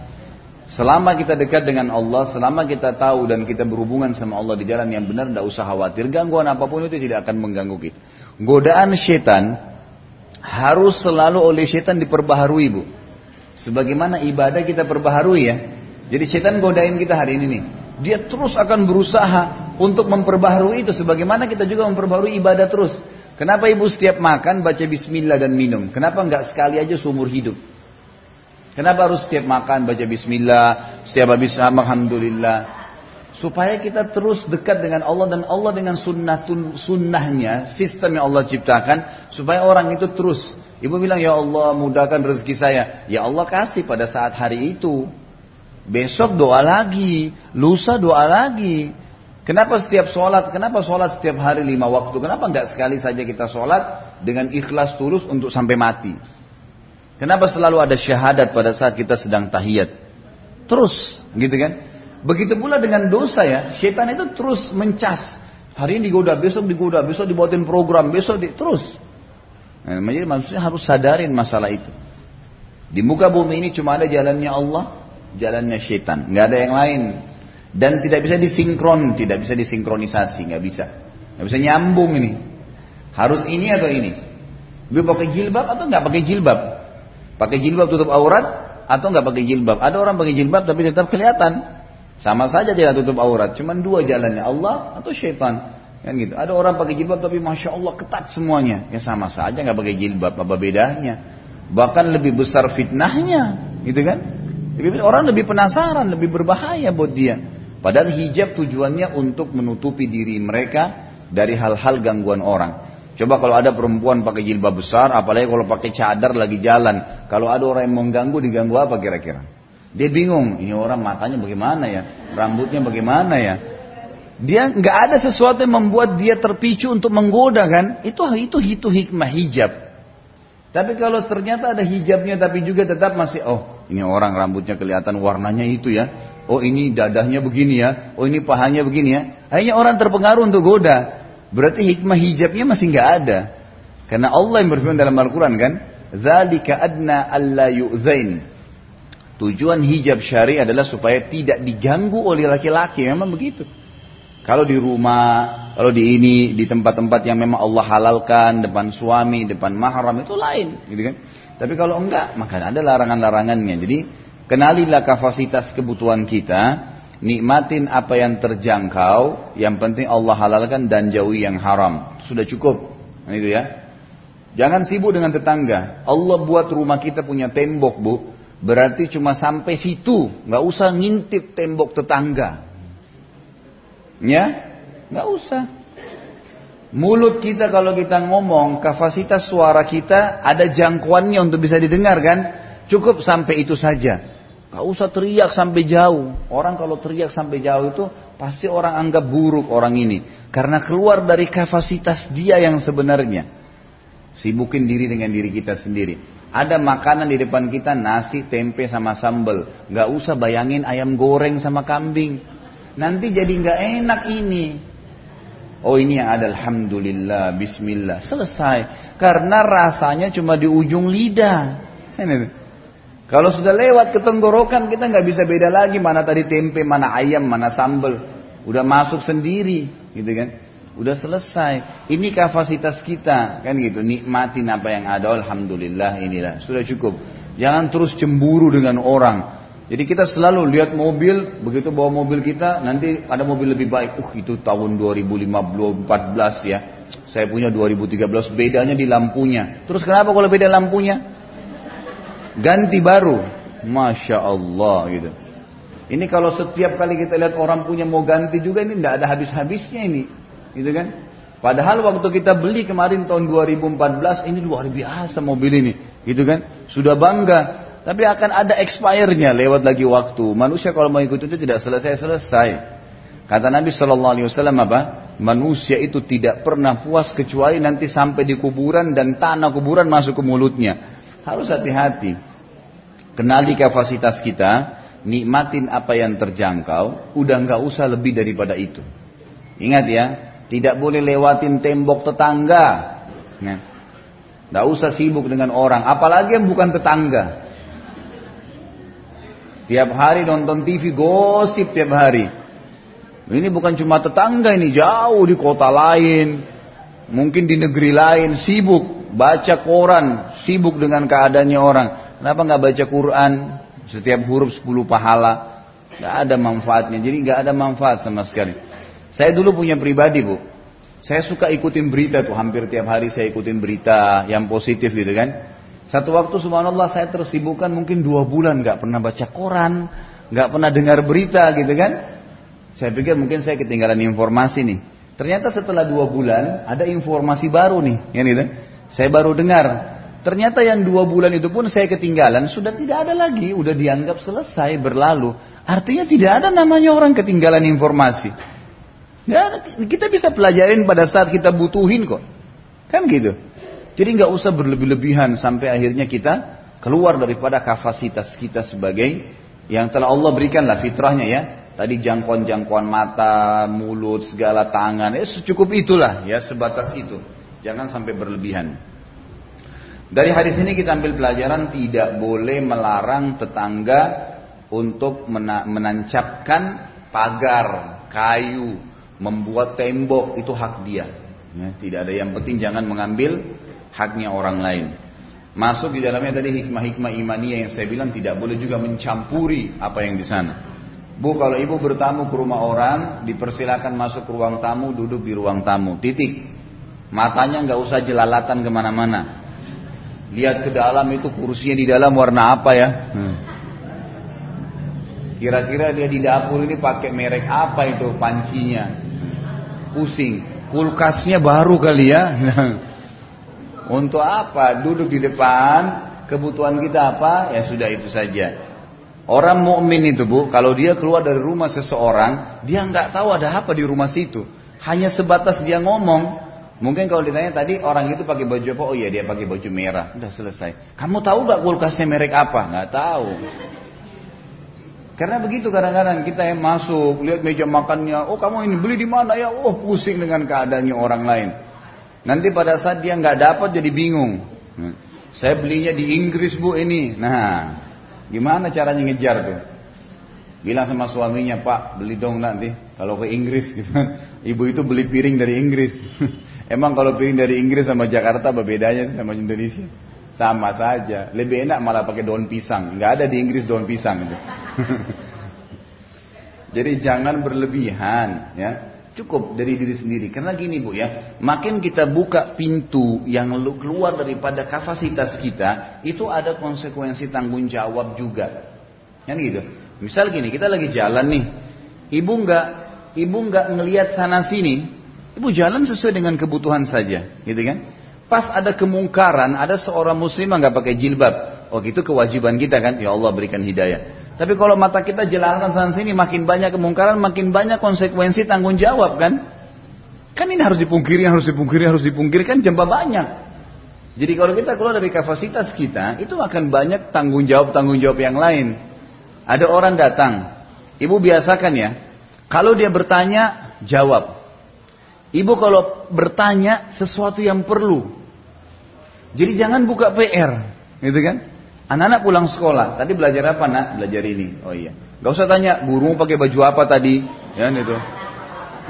Speaker 1: Selama kita dekat dengan Allah, selama kita tahu dan kita berhubungan sama Allah di jalan yang benar, tidak usah khawatir. Gangguan apa pun itu tidak akan mengganggu kita. Godaan setan harus selalu oleh setan diperbaharui, Bu. Sebagaimana ibadah kita perbaharui ya. Jadi setan godain kita hari ini nih. Dia terus akan berusaha untuk memperbaharui itu. Sebagaimana kita juga memperbaharui ibadah terus. Kenapa ibu setiap makan baca bismillah dan minum? Kenapa enggak sekali aja seumur hidup? Kenapa harus setiap makan baca bismillah, setiap habis alhamdulillah? Supaya kita terus dekat dengan Allah dan Allah dengan sunnah sunnahnya, sistem yang Allah ciptakan, supaya orang itu terus. Ibu bilang, ya Allah mudahkan rezeki saya. Ya Allah kasih pada saat hari itu. Besok doa lagi, lusa doa lagi. Kenapa setiap sholat? Kenapa sholat setiap hari lima waktu? Kenapa nggak sekali saja kita sholat dengan ikhlas tulus untuk sampai mati? Kenapa selalu ada syahadat pada saat kita sedang tahiyat? Terus, gitu kan? Begitu pula dengan dosa ya, setan itu terus mencas. Hari ini digoda, besok digoda, besok dibuatin program, besok di, terus. Nah, jadi maksudnya harus sadarin masalah itu. Di muka bumi ini cuma ada jalannya Allah, jalannya setan, nggak ada yang lain. Dan tidak bisa disinkron, tidak bisa disinkronisasi, nggak bisa. Nggak bisa nyambung ini. Harus ini atau ini. Gue pakai jilbab atau nggak pakai jilbab? Pakai jilbab tutup aurat atau nggak pakai jilbab? Ada orang pakai jilbab tapi tetap kelihatan. Sama saja tidak tutup aurat. Cuman dua jalannya Allah atau syaitan. Kan gitu. Ada orang pakai jilbab tapi masya Allah ketat semuanya. Ya sama saja nggak pakai jilbab. Apa bedanya? Bahkan lebih besar fitnahnya, gitu kan? Orang lebih penasaran, lebih berbahaya buat dia. Padahal hijab tujuannya untuk menutupi diri mereka dari hal-hal gangguan orang. Coba kalau ada perempuan pakai jilbab besar, apalagi kalau pakai cadar lagi jalan. Kalau ada orang yang mengganggu, diganggu apa kira-kira? Dia bingung, ini orang matanya bagaimana ya, rambutnya bagaimana ya. Dia nggak ada sesuatu yang membuat dia terpicu untuk menggoda kan? Itu itu itu hikmah hijab. Tapi kalau ternyata ada hijabnya tapi juga tetap masih oh ini orang rambutnya kelihatan warnanya itu ya Oh ini dadahnya begini ya. Oh ini pahanya begini ya. Akhirnya orang terpengaruh untuk goda. Berarti hikmah hijabnya masih nggak ada. Karena Allah yang berfirman dalam Al-Quran kan. Zalika adna alla yu'zain. Tujuan hijab syari adalah supaya tidak diganggu oleh laki-laki. Memang begitu. Kalau di rumah, kalau di ini, di tempat-tempat yang memang Allah halalkan, depan suami, depan mahram, itu lain. Gitu kan. Tapi kalau enggak, maka ada larangan-larangannya. Jadi Kenalilah kapasitas kebutuhan kita, nikmatin apa yang terjangkau, yang penting Allah halalkan dan jauhi yang haram. Sudah cukup. Nah, itu ya. Jangan sibuk dengan tetangga. Allah buat rumah kita punya tembok, Bu. Berarti cuma sampai situ, nggak usah ngintip tembok tetangga. Ya? Nggak usah. Mulut kita kalau kita ngomong, kapasitas suara kita ada jangkauannya untuk bisa didengar kan? Cukup sampai itu saja. Gak usah teriak sampai jauh. Orang kalau teriak sampai jauh itu pasti orang anggap buruk orang ini. Karena keluar dari kapasitas dia yang sebenarnya. Sibukin diri dengan diri kita sendiri. Ada makanan di depan kita nasi, tempe sama sambal. Gak usah bayangin ayam goreng sama kambing. Nanti jadi gak enak ini. Oh ini yang ada Alhamdulillah, Bismillah. Selesai. Karena rasanya cuma di ujung lidah. Kalau sudah lewat ke tenggorokan kita nggak bisa beda lagi mana tadi tempe, mana ayam, mana sambal. Udah masuk sendiri, gitu kan? Udah selesai. Ini kapasitas kita, kan gitu. Nikmatin apa yang ada. Alhamdulillah inilah sudah cukup. Jangan terus cemburu dengan orang. Jadi kita selalu lihat mobil, begitu bawa mobil kita, nanti ada mobil lebih baik. Uh itu tahun 2015 ya. Saya punya 2013, bedanya di lampunya. Terus kenapa kalau beda lampunya? Ganti baru. Masya Allah gitu. Ini kalau setiap kali kita lihat orang punya mau ganti juga ini tidak ada habis-habisnya ini. Gitu kan? Padahal waktu kita beli kemarin tahun 2014 ini luar biasa mobil ini, gitu kan? Sudah bangga. Tapi akan ada expire-nya lewat lagi waktu. Manusia kalau mau ikut itu tidak selesai-selesai. Kata Nabi Shallallahu Alaihi Wasallam apa? Manusia itu tidak pernah puas kecuali nanti sampai di kuburan dan tanah kuburan masuk ke mulutnya. Harus hati-hati. Kenali kapasitas kita, nikmatin apa yang terjangkau, udah nggak usah lebih daripada itu. Ingat ya, tidak boleh lewatin tembok tetangga. Nah, tidak usah sibuk dengan orang, apalagi yang bukan tetangga. Tiap hari nonton TV gosip tiap hari. Ini bukan cuma tetangga ini jauh di kota lain, mungkin di negeri lain sibuk baca koran, sibuk dengan keadaannya orang. Kenapa nggak baca Quran? Setiap huruf 10 pahala. Nggak ada manfaatnya. Jadi nggak ada manfaat sama sekali. Saya dulu punya pribadi bu. Saya suka ikutin berita tuh, hampir tiap hari saya ikutin berita yang positif gitu kan. Satu waktu subhanallah saya tersibukkan mungkin dua bulan nggak pernah baca koran, nggak pernah dengar berita gitu kan. Saya pikir mungkin saya ketinggalan informasi nih. Ternyata setelah dua bulan ada informasi baru nih, ya gitu. Saya baru dengar. Ternyata yang dua bulan itu pun saya ketinggalan, sudah tidak ada lagi, udah dianggap selesai berlalu. Artinya tidak ada namanya orang ketinggalan informasi. Ya, kita bisa pelajarin pada saat kita butuhin kok. Kan gitu. Jadi nggak usah berlebih-lebihan sampai akhirnya kita keluar daripada kapasitas kita sebagai yang telah Allah berikan lah fitrahnya ya. Tadi jangkauan-jangkauan mata, mulut, segala tangan, ya secukup itulah ya sebatas itu. Jangan sampai berlebihan. Dari hadis ini kita ambil pelajaran tidak boleh melarang tetangga untuk menancapkan pagar, kayu, membuat tembok itu hak dia. Ya, tidak ada yang penting jangan mengambil haknya orang lain. Masuk di dalamnya tadi hikmah-hikmah imania yang saya bilang tidak boleh juga mencampuri apa yang di sana. Bu, kalau ibu bertamu ke rumah orang, dipersilakan masuk ke ruang tamu, duduk di ruang tamu. Titik. Matanya nggak usah jelalatan ke mana-mana. Lihat ke dalam itu kursinya di dalam warna apa ya? Hmm. Kira-kira dia di dapur ini pakai merek apa itu pancinya? pusing. Kulkasnya baru kali ya. *laughs* Untuk apa? Duduk di depan, kebutuhan kita apa? Ya sudah itu saja. Orang mukmin itu bu, kalau dia keluar dari rumah seseorang, dia nggak tahu ada apa di rumah situ. Hanya sebatas dia ngomong. Mungkin kalau ditanya tadi orang itu pakai baju apa? Oh iya dia pakai baju merah. Udah selesai. Kamu tahu nggak kulkasnya merek apa? Nggak tahu. Karena begitu kadang-kadang kita yang masuk, lihat meja makannya, oh kamu ini beli di mana ya? Oh pusing dengan keadaannya orang lain. Nanti pada saat dia nggak dapat jadi bingung. Hmm. Saya belinya di Inggris bu ini. Nah, gimana caranya ngejar tuh? Bilang sama suaminya, Pak beli dong nanti kalau ke Inggris. Gitu. *laughs* Ibu itu beli piring dari Inggris. *laughs* Emang kalau piring dari Inggris sama Jakarta berbedanya sama Indonesia? Sama saja. Lebih enak malah pakai daun pisang. Nggak ada di Inggris daun pisang. Gitu. *laughs* Jadi jangan berlebihan, ya. Cukup dari diri sendiri. Karena gini bu ya, makin kita buka pintu yang keluar daripada kapasitas kita, itu ada konsekuensi tanggung jawab juga. Kan gitu. Misal gini, kita lagi jalan nih, ibu nggak, ibu nggak ngelihat sana sini, ibu jalan sesuai dengan kebutuhan saja, gitu kan? Pas ada kemungkaran, ada seorang muslimah nggak pakai jilbab. Oh itu kewajiban kita kan, ya Allah berikan hidayah. Tapi kalau mata kita jalankan sana sini makin banyak kemungkaran, makin banyak konsekuensi tanggung jawab kan? Kan ini harus dipungkiri, harus dipungkiri, harus dipungkiri kan jambah banyak. Jadi kalau kita keluar dari kapasitas kita, itu akan banyak tanggung jawab tanggung jawab yang lain. Ada orang datang, ibu biasakan ya, kalau dia bertanya jawab. Ibu kalau bertanya sesuatu yang perlu, jadi jangan buka PR, gitu kan? Anak-anak pulang sekolah, tadi belajar apa nak? Belajar ini. Oh iya. Gak usah tanya, guru pakai baju apa tadi? Ya itu.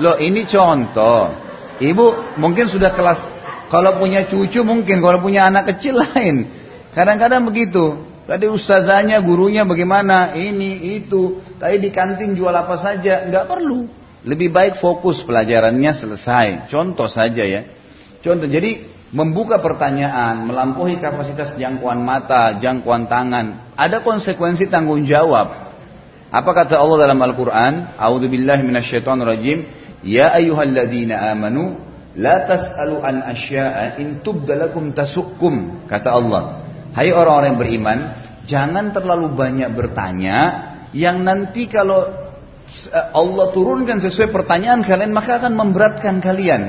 Speaker 1: Loh ini contoh. Ibu mungkin sudah kelas, kalau punya cucu mungkin, kalau punya anak kecil lain. Kadang-kadang begitu. Tadi ustazanya, gurunya bagaimana? Ini, itu. Tadi di kantin jual apa saja? Nggak perlu. Lebih baik fokus pelajarannya selesai. Contoh saja ya. Contoh. Jadi membuka pertanyaan, melampaui kapasitas jangkauan mata, jangkauan tangan, ada konsekuensi tanggung jawab. Apa kata Allah dalam Al-Quran? A'udhu billahi minasyaitonir rajim. Ya ayyuhalladzina amanu La tas'alu an asya'a in tubdalakum tasukkum kata Allah. Hai orang-orang yang beriman, jangan terlalu banyak bertanya yang nanti kalau Allah turunkan sesuai pertanyaan kalian maka akan memberatkan kalian.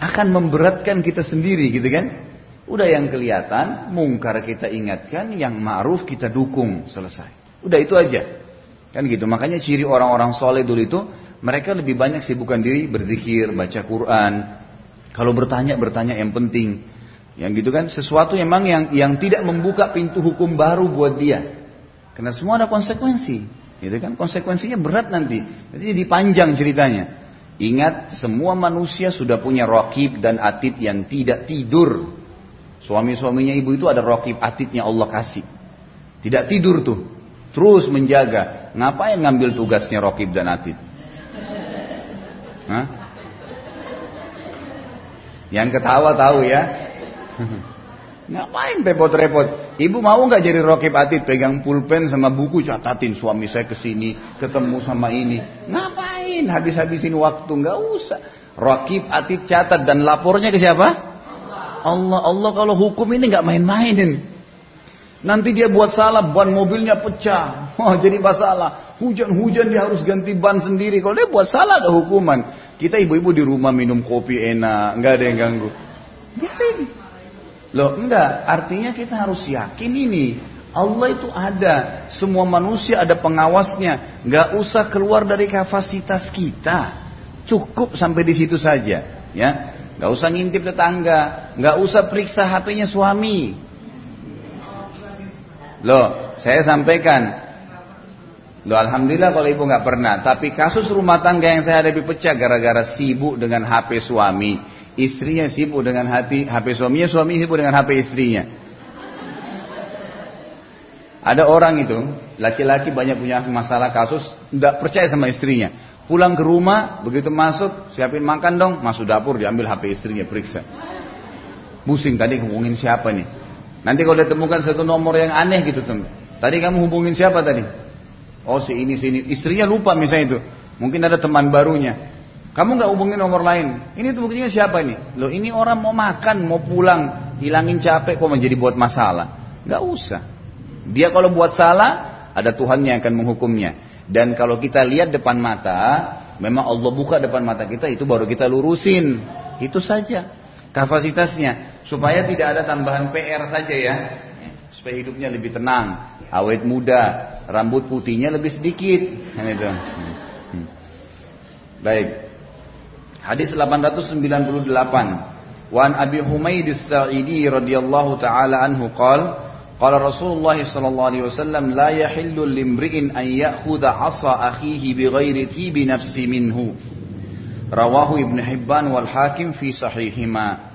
Speaker 1: Akan memberatkan kita sendiri gitu kan? Udah yang kelihatan, mungkar kita ingatkan, yang ma'ruf kita dukung, selesai. Udah itu aja. Kan gitu. Makanya ciri orang-orang soleh dulu itu, mereka lebih banyak sibukkan diri berzikir, baca Quran. Kalau bertanya, bertanya yang penting. Yang gitu kan, sesuatu memang yang yang tidak membuka pintu hukum baru buat dia. Karena semua ada konsekuensi. Gitu kan, konsekuensinya berat nanti. Jadi dipanjang ceritanya. Ingat, semua manusia sudah punya rokib dan atid yang tidak tidur. Suami-suaminya ibu itu ada rokib atitnya Allah kasih. Tidak tidur tuh. Terus menjaga. Ngapain ngambil tugasnya rokib dan atid? Hah? Yang ketawa tahu ya. *laughs* Ngapain repot-repot? Ibu mau nggak jadi rokib atid pegang pulpen sama buku catatin suami saya ke sini ketemu sama ini. Ngapain habis-habisin waktu nggak usah. Rokib atid catat dan lapornya ke siapa? Allah, Allah kalau hukum ini nggak main-mainin. Nanti dia buat salah, ban mobilnya pecah. Wah, *laughs* jadi masalah. Hujan-hujan dia harus ganti ban sendiri. Kalau dia buat salah ada hukuman. Kita ibu-ibu di rumah minum kopi enak, nggak ada yang ganggu. Biarin. Loh, enggak. Artinya kita harus yakin ini. Allah itu ada. Semua manusia ada pengawasnya. Nggak usah keluar dari kapasitas kita. Cukup sampai di situ saja. Ya, Gak usah ngintip tetangga, gak usah periksa HP-nya suami. Loh, saya sampaikan. Loh, alhamdulillah kalau ibu gak pernah. Tapi kasus rumah tangga yang saya hadapi pecah gara-gara sibuk dengan HP suami. Istrinya sibuk dengan hati HP suaminya, suami sibuk dengan HP istrinya. Ada orang itu, laki-laki banyak punya masalah kasus, tidak percaya sama istrinya. Pulang ke rumah, begitu masuk, siapin makan dong, masuk dapur, diambil HP istrinya, periksa. Pusing tadi hubungin siapa nih? Nanti kalau dia temukan satu nomor yang aneh gitu tuh. Tadi kamu hubungin siapa tadi? Oh si ini si ini. Istrinya lupa misalnya itu. Mungkin ada teman barunya. Kamu nggak hubungin nomor lain. Ini tuh buktinya siapa ini? Loh ini orang mau makan, mau pulang, hilangin capek kok menjadi buat masalah. Nggak usah. Dia kalau buat salah, ada Tuhan yang akan menghukumnya. Dan kalau kita lihat depan mata, memang Allah buka depan mata kita itu baru kita lurusin. Itu saja kapasitasnya supaya tidak ada tambahan PR saja ya. Supaya hidupnya lebih tenang, awet muda, rambut putihnya lebih sedikit. *laughs* Itu. Hmm. Baik. Hadis 898. Wan Abi Humaid As-Sa'idi radhiyallahu taala anhu qala Qala Rasulullah sallallahu alaihi wasallam la yahillu limri'in an ya'khudha 'asa akhihi bighairi tibi nafsi minhu. Rawahu Ibn Hibban wal Hakim fi sahihima.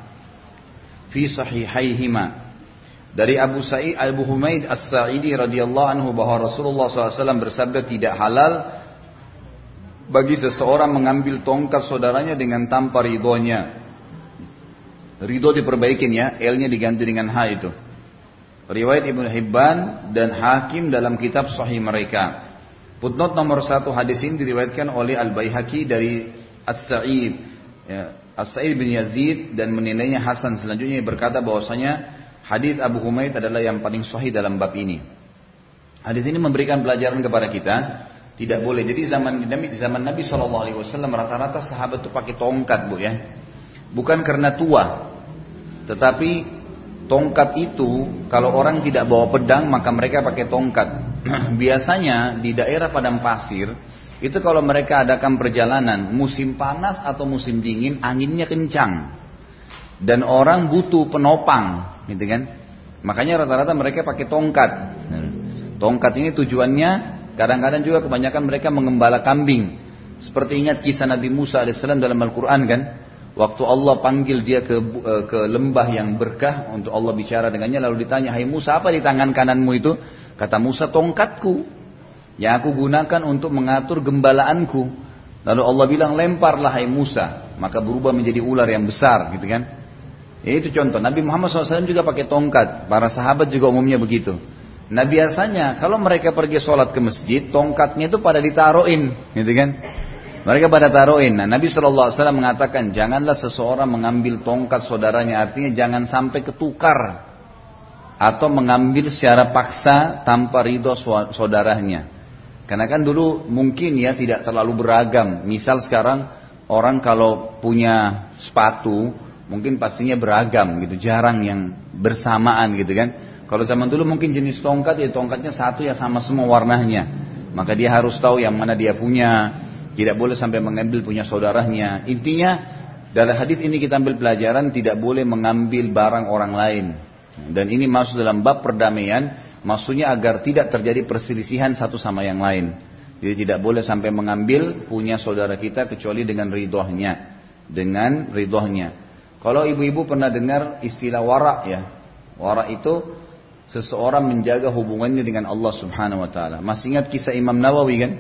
Speaker 1: Fi sahihaihima. Dari Abu Sa'id Abu Humaid As-Sa'idi radhiyallahu anhu bahwa Rasulullah sallallahu alaihi wasallam bersabda tidak halal bagi seseorang mengambil tongkat saudaranya dengan tanpa ridhonya. Ridho diperbaikin ya, L-nya diganti dengan H itu. Riwayat Ibnu Hibban dan Hakim dalam kitab Sahih mereka. Footnote nomor satu hadis ini diriwayatkan oleh Al Baihaqi dari As-Sa'id, ya, As-Sa'id bin Yazid dan menilainya Hasan. Selanjutnya berkata bahwasanya hadis Abu Humaid adalah yang paling sahih dalam bab ini. Hadis ini memberikan pelajaran kepada kita tidak boleh. Jadi zaman Nabi zaman Nabi Shallallahu Alaihi Wasallam rata-rata sahabat itu pakai tongkat bu ya, bukan karena tua, tetapi Tongkat itu kalau orang tidak bawa pedang maka mereka pakai tongkat. *clears throat* Biasanya di daerah padang pasir itu kalau mereka adakan perjalanan musim panas atau musim dingin anginnya kencang dan orang butuh penopang, gitu kan? Makanya rata-rata mereka pakai tongkat. Tongkat ini tujuannya kadang-kadang juga kebanyakan mereka mengembala kambing. Seperti ingat kisah Nabi Musa alaihissalam dalam Al-Quran kan? Waktu Allah panggil dia ke eh, ke lembah yang berkah untuk Allah bicara dengannya lalu ditanya, "Hai Musa, apa di tangan kananmu itu?" Kata Musa, "Tongkatku yang aku gunakan untuk mengatur gembalaanku." Lalu Allah bilang, "Lemparlah hai Musa." Maka berubah menjadi ular yang besar, gitu kan? Ya itu contoh. Nabi Muhammad SAW juga pakai tongkat. Para sahabat juga umumnya begitu. Nah biasanya kalau mereka pergi sholat ke masjid, tongkatnya itu pada ditaruhin, gitu kan? Mereka pada taruhin. Nah, Nabi SAW mengatakan, janganlah seseorang mengambil tongkat saudaranya. Artinya jangan sampai ketukar. Atau mengambil secara paksa tanpa ridho saudaranya. Karena kan dulu mungkin ya tidak terlalu beragam. Misal sekarang orang kalau punya sepatu, mungkin pastinya beragam gitu. Jarang yang bersamaan gitu kan. Kalau zaman dulu mungkin jenis tongkat ya tongkatnya satu ya sama semua warnanya. Maka dia harus tahu yang mana dia punya. Tidak boleh sampai mengambil punya saudaranya. Intinya dalam hadis ini kita ambil pelajaran tidak boleh mengambil barang orang lain. Dan ini masuk dalam bab perdamaian, maksudnya agar tidak terjadi perselisihan satu sama yang lain. Jadi tidak boleh sampai mengambil punya saudara kita kecuali dengan ridhonya. Dengan ridhonya. Kalau ibu-ibu pernah dengar istilah warak ya. Warak itu seseorang menjaga hubungannya dengan Allah Subhanahu wa taala. Masih ingat kisah Imam Nawawi kan?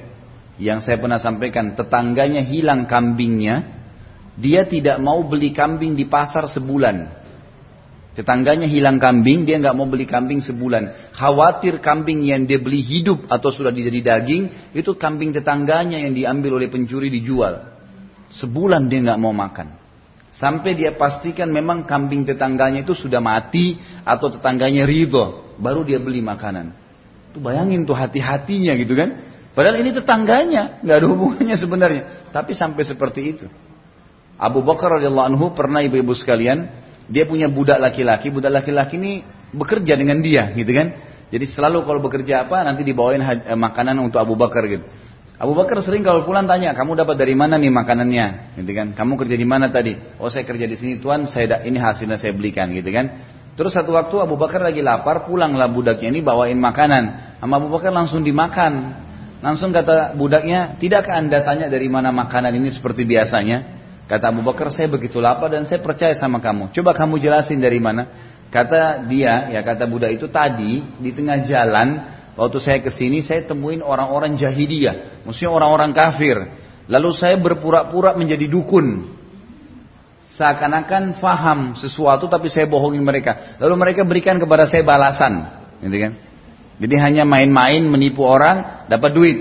Speaker 1: Yang saya pernah sampaikan, tetangganya hilang kambingnya, dia tidak mau beli kambing di pasar sebulan. Tetangganya hilang kambing, dia nggak mau beli kambing sebulan. Khawatir kambing yang dia beli hidup atau sudah jadi daging, itu kambing tetangganya yang diambil oleh pencuri dijual. Sebulan dia nggak mau makan. Sampai dia pastikan memang kambing tetangganya itu sudah mati atau tetangganya ridho. Baru dia beli makanan. Tuh bayangin tuh hati-hatinya gitu kan. Padahal ini tetangganya, nggak ada hubungannya sebenarnya. Tapi sampai seperti itu. Abu Bakar radhiyallahu anhu pernah ibu-ibu sekalian, dia punya budak laki-laki, budak laki-laki ini bekerja dengan dia, gitu kan? Jadi selalu kalau bekerja apa nanti dibawain eh, makanan untuk Abu Bakar gitu. Abu Bakar sering kalau pulang tanya, kamu dapat dari mana nih makanannya? Gitu kan? Kamu kerja di mana tadi? Oh saya kerja di sini tuan, saya ini hasilnya saya belikan gitu kan? Terus satu waktu Abu Bakar lagi lapar, pulanglah budaknya ini bawain makanan. Sama Abu Bakar langsung dimakan. Langsung kata budaknya, tidakkah anda tanya dari mana makanan ini seperti biasanya? Kata Abu Bakar, saya begitu lapar dan saya percaya sama kamu. Coba kamu jelasin dari mana? Kata dia, ya kata budak itu tadi di tengah jalan Waktu saya ke sini saya temuin orang-orang jahiliyah, maksudnya orang-orang kafir. Lalu saya berpura-pura menjadi dukun. Seakan-akan faham sesuatu tapi saya bohongin mereka. Lalu mereka berikan kepada saya balasan, gitu kan? Jadi hanya main-main menipu orang dapat duit.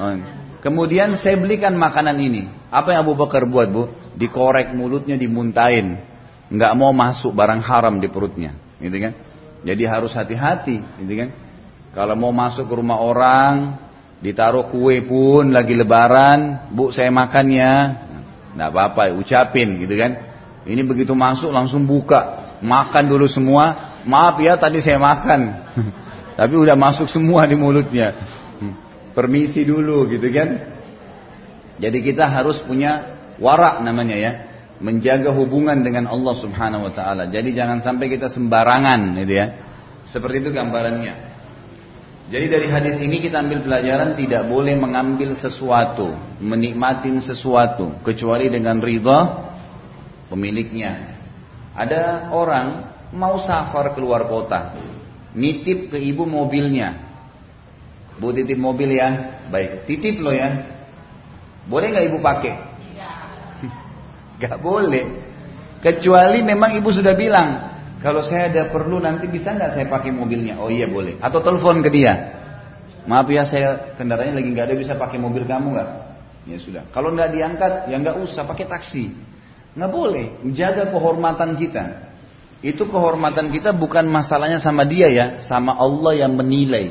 Speaker 1: Oh. Kemudian saya belikan makanan ini. Apa yang Abu Bakar buat bu? Dikorek mulutnya, dimuntahin. Nggak mau masuk barang haram di perutnya, gitu kan? Jadi harus hati-hati, gitu kan? Kalau mau masuk ke rumah orang, ditaruh kue pun lagi lebaran, bu saya makan ya. Nggak apa-apa, ucapin gitu kan. Ini begitu masuk langsung buka, makan dulu semua. Maaf ya tadi saya makan, *laughs* tapi udah masuk semua di mulutnya. Permisi dulu gitu kan. Jadi kita harus punya warak namanya ya, menjaga hubungan dengan Allah Subhanahu wa taala. Jadi jangan sampai kita sembarangan gitu ya. Seperti itu gambarannya. Jadi dari hadis ini kita ambil pelajaran tidak boleh mengambil sesuatu, menikmatin sesuatu kecuali dengan ridha pemiliknya. Ada orang mau safar keluar kota, nitip ke ibu mobilnya. Bu titip mobil ya, baik. Titip lo ya. Boleh nggak ibu pakai? *laughs* Gak boleh. Kecuali memang ibu sudah bilang, kalau saya ada perlu nanti bisa nggak saya pakai mobilnya? Oh iya boleh. Atau telepon ke dia. Maaf ya saya kendaraannya lagi nggak ada bisa pakai mobil kamu nggak? Ya sudah. Kalau nggak diangkat ya nggak usah pakai taksi. Nggak boleh. Jaga kehormatan kita. Itu kehormatan kita bukan masalahnya sama dia ya, sama Allah yang menilai.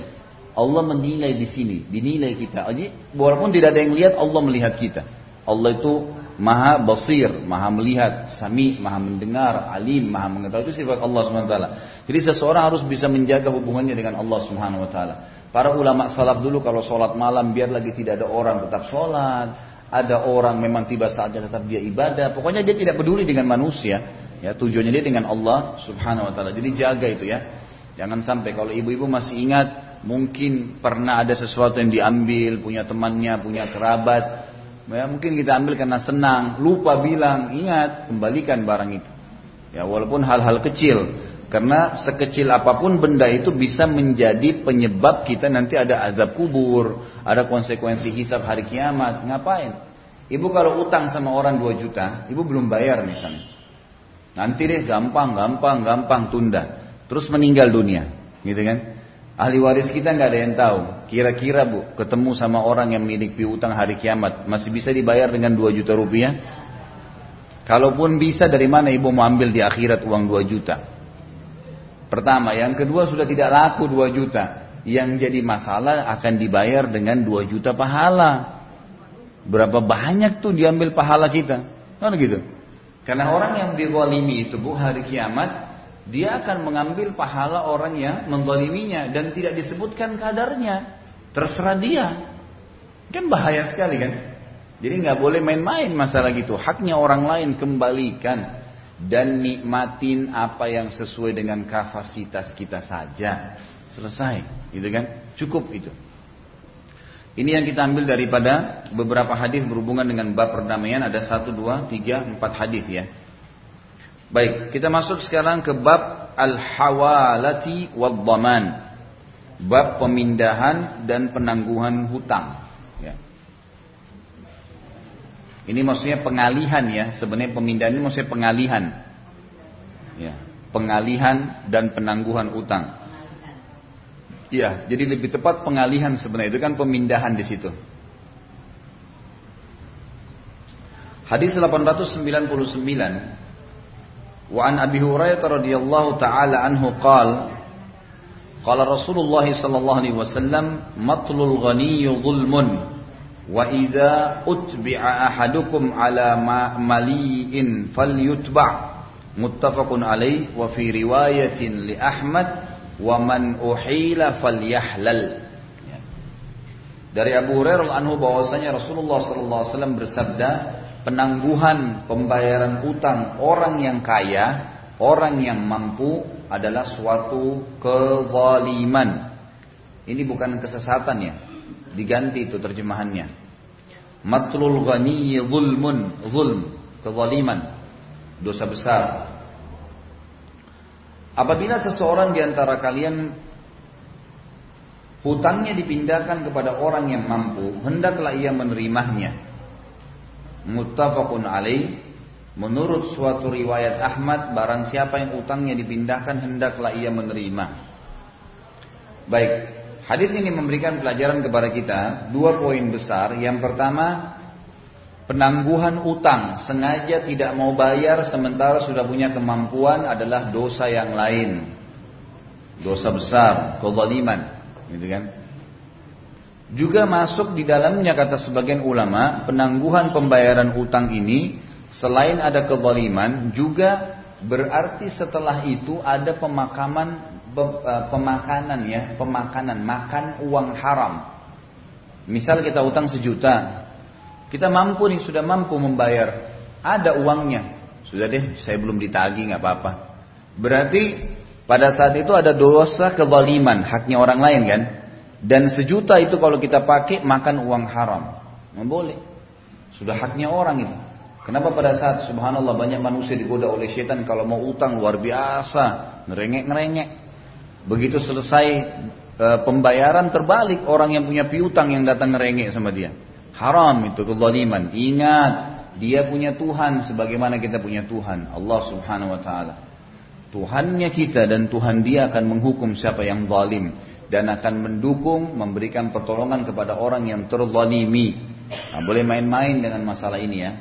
Speaker 1: Allah menilai di sini, dinilai kita. Jadi walaupun tidak ada yang lihat, Allah melihat kita. Allah itu maha basir, maha melihat, sami, maha mendengar, alim, maha mengetahui itu sifat Allah taala. Jadi seseorang harus bisa menjaga hubungannya dengan Allah Subhanahu. Para ulama salaf dulu kalau sholat malam biar lagi tidak ada orang tetap sholat. Ada orang memang tiba saatnya tetap dia ibadah. Pokoknya dia tidak peduli dengan manusia. Ya tujuannya dia dengan Allah Subhanahu. Jadi jaga itu ya. Jangan sampai kalau ibu-ibu masih ingat mungkin pernah ada sesuatu yang diambil punya temannya, punya kerabat, Ya, mungkin kita ambil karena senang, lupa bilang, ingat, kembalikan barang itu. Ya, walaupun hal-hal kecil, karena sekecil apa pun benda itu bisa menjadi penyebab kita nanti ada azab kubur, ada konsekuensi hisab hari kiamat. Ngapain? Ibu kalau utang sama orang 2 juta, ibu belum bayar misalnya. Nanti deh gampang, gampang, gampang tunda. Terus meninggal dunia, gitu kan? Ahli waris kita nggak ada yang tahu. Kira-kira bu, ketemu sama orang yang milik piutang hari kiamat, masih bisa dibayar dengan 2 juta rupiah? Kalaupun bisa, dari mana ibu mau ambil di akhirat uang 2 juta? Pertama, yang kedua sudah tidak laku 2 juta. Yang jadi masalah akan dibayar dengan 2 juta pahala. Berapa banyak tuh diambil pahala kita? Kan gitu. Karena orang yang dizalimi itu bu hari kiamat dia akan mengambil pahala orang yang menzaliminya dan tidak disebutkan kadarnya. Terserah dia. Kan bahaya sekali kan? Jadi nggak boleh main-main masalah gitu. Haknya orang lain kembalikan dan nikmatin apa yang sesuai dengan kapasitas kita saja. Selesai, gitu kan? Cukup itu. Ini yang kita ambil daripada beberapa hadis berhubungan dengan bab perdamaian ada satu, dua, tiga, empat hadis ya. Baik, kita masuk sekarang ke bab al-hawalati wad Bab pemindahan dan penangguhan hutang. Ya. Ini maksudnya pengalihan ya. Sebenarnya pemindahan ini maksudnya pengalihan. Ya, pengalihan dan penangguhan hutang. Iya, jadi lebih tepat pengalihan sebenarnya itu kan pemindahan di situ. Hadis 899 Wa an Abi Hurairah radhiyallahu taala anhu qala Qala Rasulullah sallallahu alaihi wasallam matlul ghani zulmun wa idza utbi'a ahadukum ala mali'in falyutba' muttafaqun alaih wa fi riwayatin li Ahmad wa man uhila falyahlal ya. dari Abu Hurairah anhu bahwasanya Rasulullah sallallahu alaihi wasallam bersabda penangguhan pembayaran utang orang yang kaya orang yang mampu adalah suatu kezaliman. Ini bukan kesesatan ya diganti itu terjemahannya. Matlul ghani zulmun zulm kezaliman dosa besar. Apabila seseorang di antara kalian hutangnya dipindahkan kepada orang yang mampu, hendaklah ia menerimanya. Muttafaqun alaih Menurut suatu riwayat Ahmad, barang siapa yang utangnya dipindahkan hendaklah ia menerima. Baik, hadis ini memberikan pelajaran kepada kita dua poin besar. Yang pertama, Penangguhan utang sengaja tidak mau bayar sementara sudah punya kemampuan adalah dosa yang lain. Dosa besar, kezaliman, gitu kan? Juga masuk di dalamnya kata sebagian ulama, penangguhan pembayaran utang ini selain ada kezaliman juga berarti setelah itu ada pemakaman eh, pemakanan ya, pemakanan, makan uang haram. Misal kita utang sejuta, kita mampu nih, sudah mampu membayar. Ada uangnya. Sudah deh, saya belum ditagi, nggak apa-apa. Berarti pada saat itu ada dosa kezaliman, haknya orang lain kan? Dan sejuta itu kalau kita pakai makan uang haram. Nggak boleh. Sudah haknya orang itu. Kenapa pada saat subhanallah banyak manusia digoda oleh setan kalau mau utang luar biasa, ngerengek-ngerengek. Begitu selesai e, pembayaran terbalik orang yang punya piutang yang datang ngerengek sama dia. Haram itu kezaliman. Ingat, dia punya Tuhan sebagaimana kita punya Tuhan, Allah Subhanahu wa taala. Tuhannya kita dan Tuhan dia akan menghukum siapa yang zalim dan akan mendukung memberikan pertolongan kepada orang yang terzalimi. Nah, boleh main-main dengan masalah ini ya.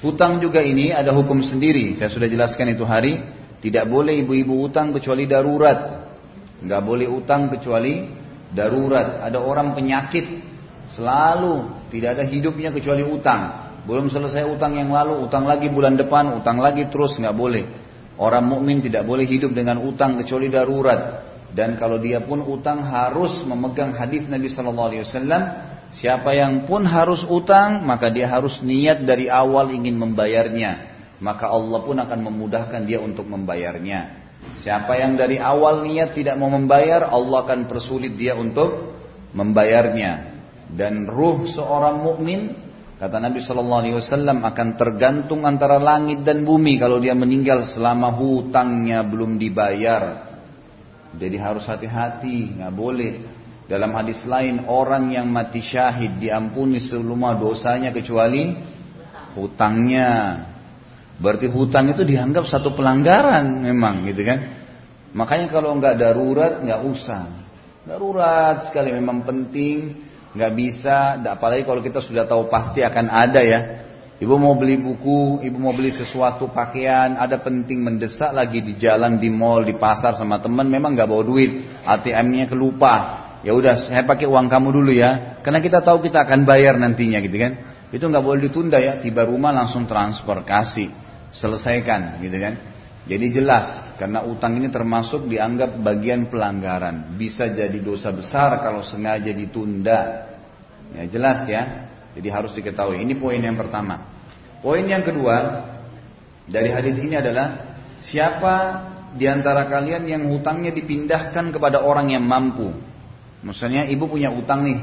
Speaker 1: Hutang juga ini ada hukum sendiri. Saya sudah jelaskan itu hari. Tidak boleh ibu-ibu utang kecuali darurat. Nggak boleh utang kecuali darurat. Ada orang penyakit Selalu tidak ada hidupnya kecuali utang. Belum selesai utang yang lalu, utang lagi bulan depan, utang lagi terus nggak boleh. Orang mukmin tidak boleh hidup dengan utang kecuali darurat. Dan kalau dia pun utang harus memegang hadis Nabi Shallallahu Alaihi Wasallam. Siapa yang pun harus utang, maka dia harus niat dari awal ingin membayarnya. Maka Allah pun akan memudahkan dia untuk membayarnya. Siapa yang dari awal niat tidak mau membayar, Allah akan persulit dia untuk membayarnya dan ruh seorang mukmin kata Nabi Shallallahu Alaihi Wasallam akan tergantung antara langit dan bumi kalau dia meninggal selama hutangnya belum dibayar. Jadi harus hati-hati, nggak boleh. Dalam hadis lain orang yang mati syahid diampuni semua dosanya kecuali hutangnya. Berarti hutang itu dianggap satu pelanggaran memang gitu kan. Makanya kalau nggak darurat nggak usah. Darurat sekali memang penting, nggak bisa, apalagi kalau kita sudah tahu pasti akan ada ya. Ibu mau beli buku, ibu mau beli sesuatu pakaian, ada penting mendesak lagi di jalan, di mall, di pasar sama teman, memang nggak bawa duit, ATM-nya kelupa. Ya udah, saya pakai uang kamu dulu ya, karena kita tahu kita akan bayar nantinya gitu kan. Itu nggak boleh ditunda ya, tiba rumah langsung transfer kasih, selesaikan gitu kan. Jadi jelas karena utang ini termasuk dianggap bagian pelanggaran. Bisa jadi dosa besar kalau sengaja ditunda. Ya jelas ya. Jadi harus diketahui. Ini poin yang pertama. Poin yang kedua dari hadis ini adalah siapa di antara kalian yang hutangnya dipindahkan kepada orang yang mampu. Misalnya ibu punya utang nih.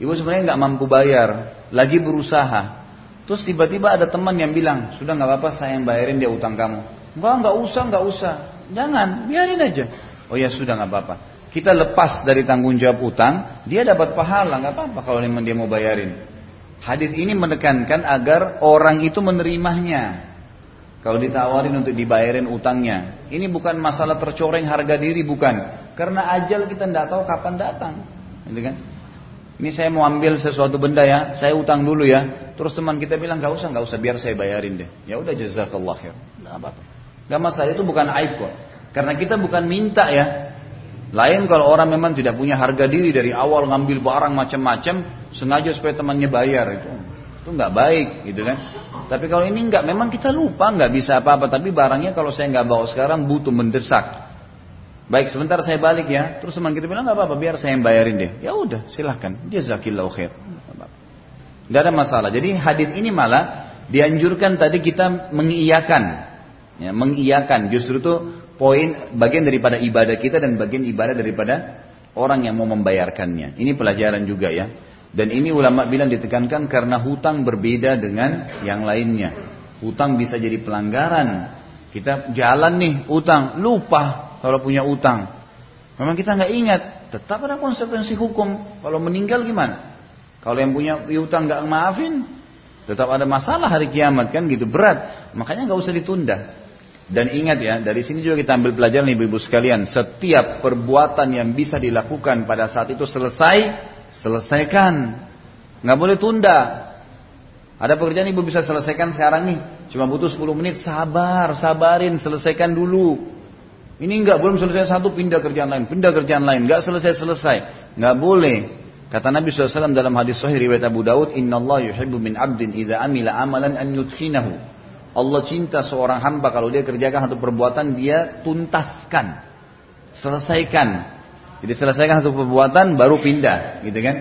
Speaker 1: Ibu sebenarnya nggak mampu bayar, lagi berusaha. Terus tiba-tiba ada teman yang bilang, sudah nggak apa-apa saya yang bayarin dia utang kamu. Enggak, enggak usah, enggak usah. Jangan, biarin aja. Oh ya sudah nggak apa-apa. Kita lepas dari tanggung jawab utang, dia dapat pahala, nggak apa-apa kalau memang dia mau bayarin. Hadis ini menekankan agar orang itu menerimanya. Kalau ditawarin untuk dibayarin utangnya, ini bukan masalah tercoreng harga diri, bukan. Karena ajal kita tidak tahu kapan datang, gitu kan? Ini saya mau ambil sesuatu benda ya, saya utang dulu ya. Terus teman kita bilang nggak usah, nggak usah, biar saya bayarin deh. Ya udah jazakallah khair. Nggak apa-apa. Gak masalah itu bukan aib kok. Karena kita bukan minta ya. Lain kalau orang memang tidak punya harga diri dari awal ngambil barang macam-macam sengaja supaya temannya bayar itu itu nggak baik gitu kan. Tapi kalau ini nggak, memang kita lupa nggak bisa apa-apa. Tapi barangnya kalau saya nggak bawa sekarang butuh mendesak. Baik sebentar saya balik ya. Terus teman kita bilang nggak apa-apa, biar saya yang bayarin deh. Ya udah silahkan. Dia zakillahu khair. Gak ada masalah. Jadi hadis ini malah dianjurkan tadi kita mengiyakan Ya, mengiyakan justru itu poin bagian daripada ibadah kita dan bagian ibadah daripada orang yang mau membayarkannya. Ini pelajaran juga ya. Dan ini ulama bilang ditekankan karena hutang berbeda dengan yang lainnya. Hutang bisa jadi pelanggaran. Kita jalan nih utang, lupa kalau punya utang. Memang kita nggak ingat, tetap ada konsekuensi hukum. Kalau meninggal gimana? Kalau yang punya utang nggak maafin, tetap ada masalah hari kiamat kan gitu berat. Makanya nggak usah ditunda. Dan ingat ya, dari sini juga kita ambil pelajaran ibu-ibu sekalian. Setiap perbuatan yang bisa dilakukan pada saat itu selesai, selesaikan. Nggak boleh tunda. Ada pekerjaan ibu bisa selesaikan sekarang nih. Cuma butuh 10 menit, sabar, sabarin, selesaikan dulu. Ini nggak belum selesai satu, pindah kerjaan lain, pindah kerjaan lain. Nggak selesai-selesai. Nggak boleh. Kata Nabi SAW dalam hadis sahih riwayat Abu Daud, Inna Allah yuhibbu min abdin idha amila amalan an yudkhinahu. Allah cinta seorang hamba kalau dia kerjakan satu perbuatan dia tuntaskan, selesaikan. Jadi selesaikan satu perbuatan baru pindah, gitu kan?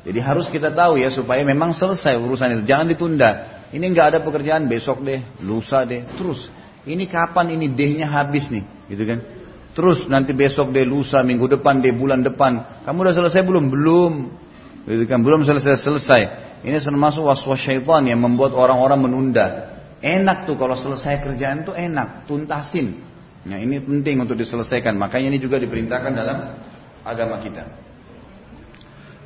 Speaker 1: Jadi harus kita tahu ya supaya memang selesai urusan itu, jangan ditunda. Ini nggak ada pekerjaan besok deh, lusa deh, terus. Ini kapan ini dehnya habis nih, gitu kan? Terus nanti besok deh, lusa, minggu depan deh, bulan depan. Kamu udah selesai belum? Belum. Gitu kan? Belum selesai selesai. Ini termasuk waswas syaitan yang membuat orang-orang menunda. Enak tuh kalau selesai kerjaan tuh enak, tuntasin. Nah ini penting untuk diselesaikan. Makanya ini juga diperintahkan dalam agama kita.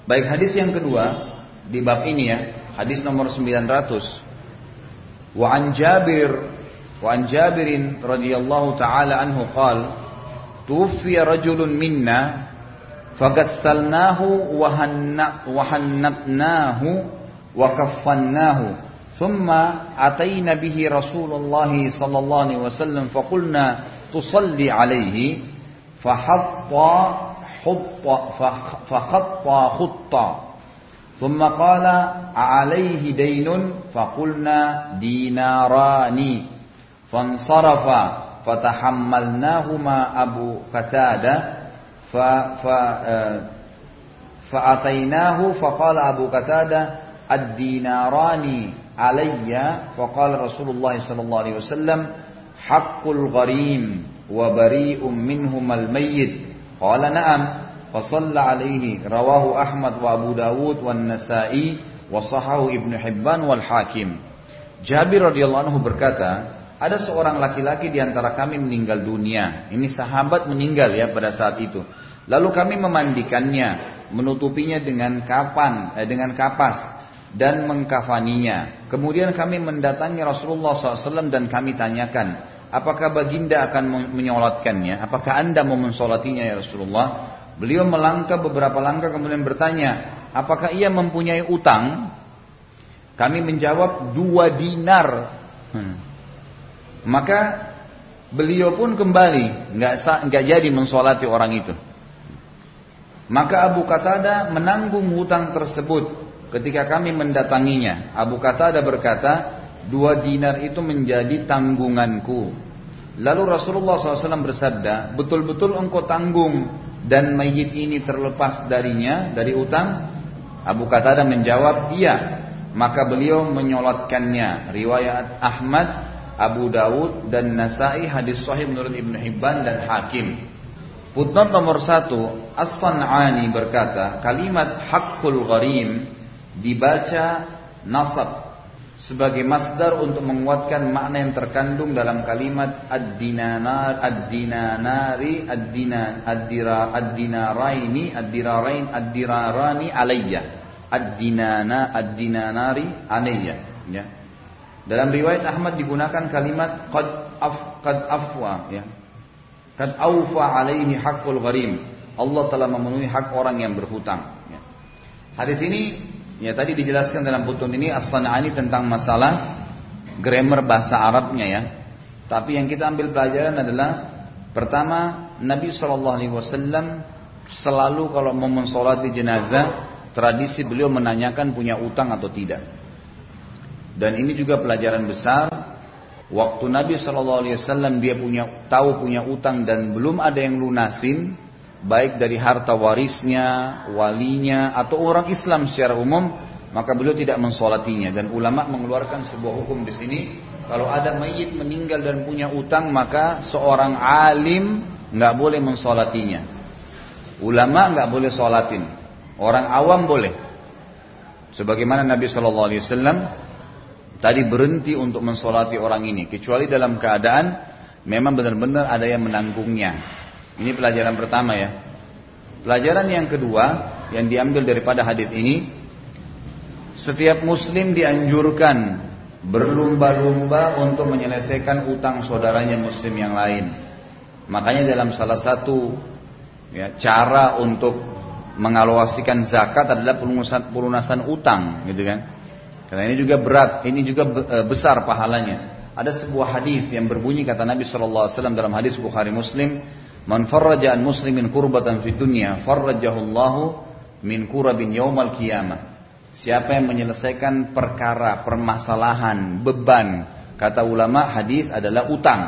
Speaker 1: Baik hadis yang kedua di bab ini ya, hadis nomor 900. Wa an Jabir wa an Jabirin radhiyallahu taala anhu qal tufiya rajulun minna fagassalnahu wa hannatnahu wa kaffannahu ثم أتينا به رسول الله صلى الله عليه وسلم فقلنا تصلي عليه فحط حط فخط خطا ثم قال عليه دين فقلنا ديناران. فانصرف فتحملناهما أبو قتادة فأتيناه فقال أبو قتادة الديناران. Alayya faqala Rasulullah sallallahu alaihi wasallam haqqul gharim wa bari'um minhum al mayyit qala na'am fa shalla alaihi rawahu Ahmad wa Abu Dawud wan Nasa'i wa sahahu Ibnu Hibban wal Hakim Jabir radhiyallahu anhu berkata ada seorang laki-laki di antara kami meninggal dunia. Ini sahabat meninggal ya pada saat itu. Lalu kami memandikannya, menutupinya dengan kapan, eh, dengan kapas dan mengkafaninya. Kemudian kami mendatangi Rasulullah SAW dan kami tanyakan, apakah baginda akan menyolatkannya? Apakah anda mau mensolatinya ya Rasulullah? Beliau melangkah beberapa langkah kemudian bertanya, apakah ia mempunyai utang? Kami menjawab dua dinar. Hmm. Maka beliau pun kembali, nggak nggak jadi mensolati orang itu. Maka Abu Qatada menanggung hutang tersebut ketika kami mendatanginya. Abu Qatada berkata, dua dinar itu menjadi tanggunganku. Lalu Rasulullah SAW bersabda, betul-betul engkau tanggung dan mayit ini terlepas darinya, dari utang? Abu Qatada menjawab, iya. Maka beliau menyolatkannya. Riwayat Ahmad, Abu Dawud dan Nasai hadis sahih menurut Ibnu Hibban dan Hakim. Footnote nomor satu, As-San'ani berkata, kalimat hakul gharim dibaca nasab sebagai masdar untuk menguatkan makna yang terkandung dalam kalimat ad-dinanar ad-dinanari ad-dinan ad-dira ad-dinaraini ad-dirarain ad-dirarani alayya. Ad-dinana ad-dinanari alayya. Ya. Dalam riwayat Ahmad digunakan kalimat qad af qad afwa ya. Qad awfa alaihi haqqul gharim. Allah telah memenuhi hak orang yang berhutang ya. hadis ini Ya tadi dijelaskan dalam putun ini As-Sana'ani tentang masalah grammar bahasa Arabnya ya. Tapi yang kita ambil pelajaran adalah pertama Nabi Shallallahu Alaihi Wasallam selalu kalau mau mensolati jenazah tradisi beliau menanyakan punya utang atau tidak. Dan ini juga pelajaran besar. Waktu Nabi Shallallahu Alaihi Wasallam dia punya tahu punya utang dan belum ada yang lunasin, baik dari harta warisnya, walinya, atau orang Islam secara umum, maka beliau tidak mensolatinya. Dan ulama mengeluarkan sebuah hukum di sini, kalau ada mayit meninggal dan punya utang, maka seorang alim nggak boleh mensolatinya. Ulama nggak boleh solatin, orang awam boleh. Sebagaimana Nabi Shallallahu Alaihi Wasallam tadi berhenti untuk mensolati orang ini, kecuali dalam keadaan memang benar-benar ada yang menanggungnya. Ini pelajaran pertama ya. Pelajaran yang kedua yang diambil daripada hadis ini, setiap muslim dianjurkan berlumba-lumba untuk menyelesaikan utang saudaranya muslim yang lain. Makanya dalam salah satu ya, cara untuk mengalokasikan zakat adalah pelunasan, pelunasan utang, gitu kan? Karena ini juga berat, ini juga e, besar pahalanya. Ada sebuah hadis yang berbunyi kata Nabi SAW dalam hadis Bukhari Muslim, Man farraja an muslimin kurbatan fi dunya farrajahu Allahu min kurabin yaumal qiyamah. Siapa yang menyelesaikan perkara, permasalahan, beban, kata ulama hadis adalah utang.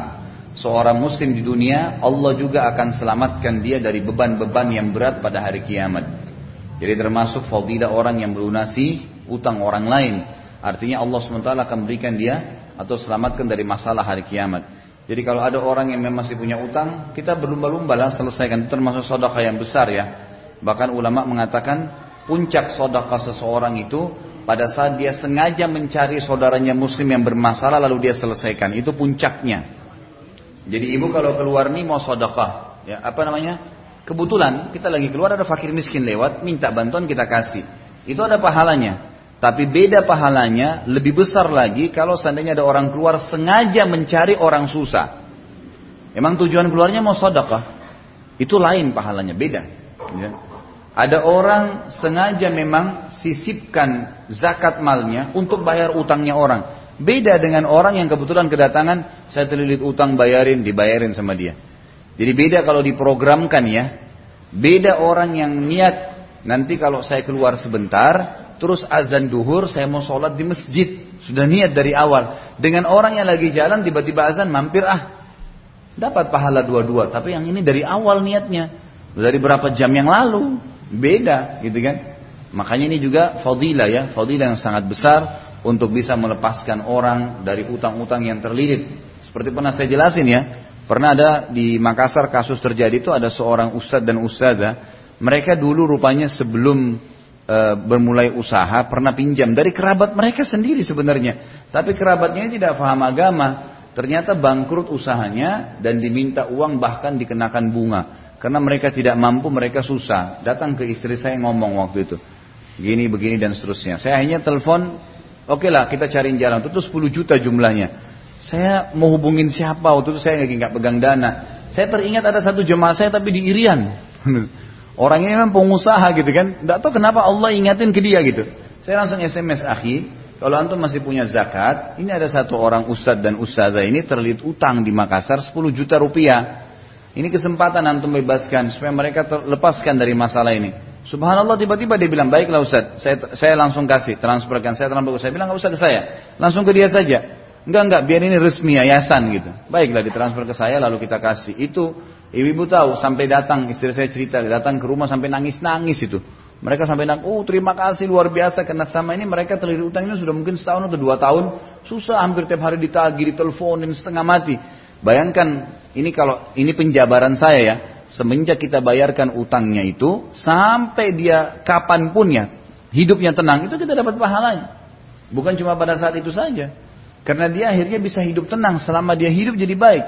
Speaker 1: Seorang muslim di dunia, Allah juga akan selamatkan dia dari beban-beban yang berat pada hari kiamat. Jadi termasuk fadilah orang yang melunasi utang orang lain. Artinya Allah SWT akan berikan dia atau selamatkan dari masalah hari kiamat. Jadi kalau ada orang yang memang masih punya utang, kita berlumba-lumba lah selesaikan. Termasuk sodakah yang besar ya. Bahkan ulama mengatakan puncak sodakah seseorang itu pada saat dia sengaja mencari saudaranya muslim yang bermasalah lalu dia selesaikan. Itu puncaknya. Jadi ibu kalau keluar nih mau sodakah, ya apa namanya? Kebetulan kita lagi keluar ada fakir miskin lewat, minta bantuan kita kasih. Itu ada pahalanya. Tapi beda pahalanya lebih besar lagi kalau seandainya ada orang keluar sengaja mencari orang susah. Emang tujuan keluarnya mau sodakah? Itu lain pahalanya, beda. Ya. Ada orang sengaja memang sisipkan zakat malnya untuk bayar utangnya orang. Beda dengan orang yang kebetulan kedatangan, saya terlilit utang bayarin, dibayarin sama dia. Jadi beda kalau diprogramkan ya. Beda orang yang niat nanti kalau saya keluar sebentar, terus azan duhur, saya mau sholat di masjid. Sudah niat dari awal. Dengan orang yang lagi jalan, tiba-tiba azan, mampir ah. Dapat pahala dua-dua. Tapi yang ini dari awal niatnya. Dari berapa jam yang lalu. Beda gitu kan. Makanya ini juga fadilah ya. Fadilah yang sangat besar untuk bisa melepaskan orang dari utang-utang yang terlilit. Seperti pernah saya jelasin ya. Pernah ada di Makassar kasus terjadi itu ada seorang ustadz dan ustadzah. Mereka dulu rupanya sebelum e, bermulai usaha pernah pinjam dari kerabat mereka sendiri sebenarnya. Tapi kerabatnya tidak paham agama. Ternyata bangkrut usahanya dan diminta uang bahkan dikenakan bunga. Karena mereka tidak mampu, mereka susah. Datang ke istri saya ngomong waktu itu. Gini, begini dan seterusnya. Saya akhirnya telepon, oke lah kita cariin jalan. Itu 10 juta jumlahnya. Saya mau hubungin siapa waktu itu saya lagi nggak pegang dana. Saya teringat ada satu jemaah saya tapi di Irian. *laughs* Orang ini memang pengusaha gitu kan. Tidak tahu kenapa Allah ingatin ke dia gitu. Saya langsung SMS akhi. Kalau antum masih punya zakat, ini ada satu orang ustadz dan ustazah ini terlilit utang di Makassar 10 juta rupiah. Ini kesempatan antum bebaskan supaya mereka terlepaskan dari masalah ini. Subhanallah tiba-tiba dia bilang baiklah Ustaz, saya, saya langsung kasih transferkan saya transfer saya bilang nggak usah ke saya, langsung ke dia saja. Enggak enggak biar ini resmi yayasan gitu. Baiklah ditransfer ke saya lalu kita kasih. Itu ibu-ibu tahu sampai datang istri saya cerita datang ke rumah sampai nangis-nangis itu. Mereka sampai nangis, oh terima kasih luar biasa karena sama ini mereka terlilit utang ini sudah mungkin setahun atau dua tahun susah hampir tiap hari ditagih, diteleponin setengah mati. Bayangkan ini kalau ini penjabaran saya ya, semenjak kita bayarkan utangnya itu sampai dia kapan pun ya hidupnya tenang itu kita dapat pahalanya. Bukan cuma pada saat itu saja. Karena dia akhirnya bisa hidup tenang selama dia hidup jadi baik.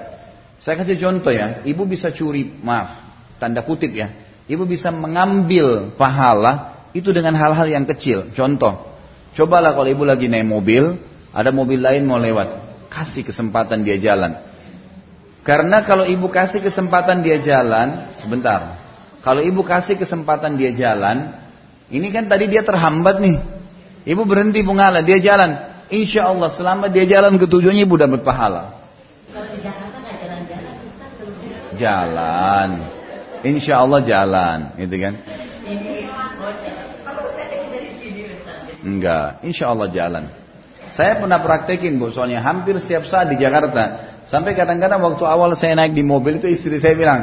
Speaker 1: Saya kasih contoh ya, ibu bisa curi, maaf, tanda kutip ya. Ibu bisa mengambil pahala itu dengan hal-hal yang kecil. Contoh, cobalah kalau ibu lagi naik mobil, ada mobil lain mau lewat, kasih kesempatan dia jalan. Karena kalau ibu kasih kesempatan dia jalan, sebentar. Kalau ibu kasih kesempatan dia jalan, ini kan tadi dia terhambat nih. Ibu berhenti mengalah, dia jalan. Insya Allah selama dia jalan ke tujuannya ibu dapat pahala. Jalan. Insya Allah jalan, gitu kan? Enggak, insya Allah jalan. Saya pernah praktekin bu, soalnya hampir setiap saat di Jakarta Sampai kadang-kadang waktu awal saya naik di mobil itu istri saya bilang,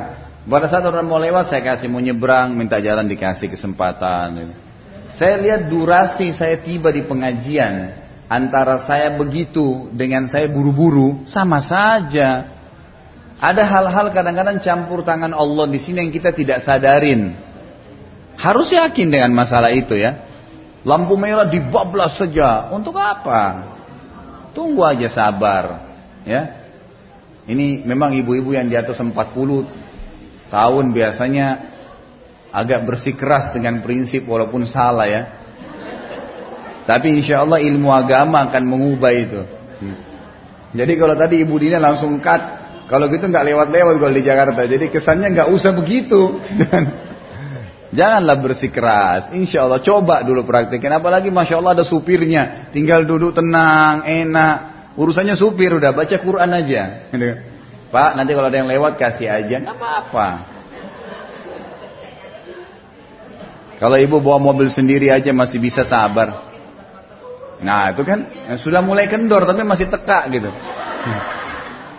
Speaker 1: pada saat orang mau lewat saya kasih mau nyebrang, minta jalan dikasih kesempatan. Saya lihat durasi saya tiba di pengajian antara saya begitu dengan saya buru-buru sama saja. Ada hal-hal kadang-kadang campur tangan Allah di sini yang kita tidak sadarin. Harus yakin dengan masalah itu ya. Lampu merah dibablas saja. Untuk apa? Tunggu aja sabar. Ya. Ini memang ibu-ibu yang di atas 40 tahun biasanya agak bersikeras dengan prinsip walaupun salah ya. Tapi insya Allah ilmu agama akan mengubah itu. Hmm. Jadi kalau tadi Ibu Dina langsung cut, kalau gitu nggak lewat-lewat kalau di Jakarta. Jadi kesannya nggak usah begitu. *laughs* Janganlah bersikeras. Insya Allah coba dulu praktekin. Apalagi masya Allah ada supirnya, tinggal duduk tenang, enak. Urusannya supir udah baca Quran aja. Pak, nanti kalau ada yang lewat kasih aja, nggak apa-apa. Kalau ibu bawa mobil sendiri aja masih bisa sabar. Nah itu kan sudah mulai kendor tapi masih teka gitu.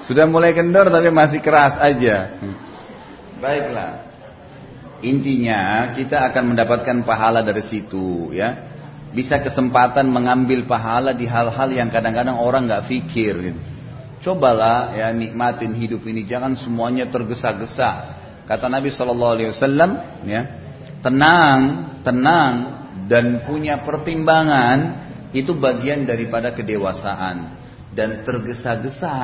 Speaker 1: Sudah mulai kendor tapi masih keras aja. Baiklah. Intinya kita akan mendapatkan pahala dari situ ya bisa kesempatan mengambil pahala di hal-hal yang kadang-kadang orang nggak pikir. Gitu. Cobalah ya nikmatin hidup ini, jangan semuanya tergesa-gesa. Kata Nabi Shallallahu Alaihi Wasallam, ya tenang, tenang dan punya pertimbangan itu bagian daripada kedewasaan dan tergesa-gesa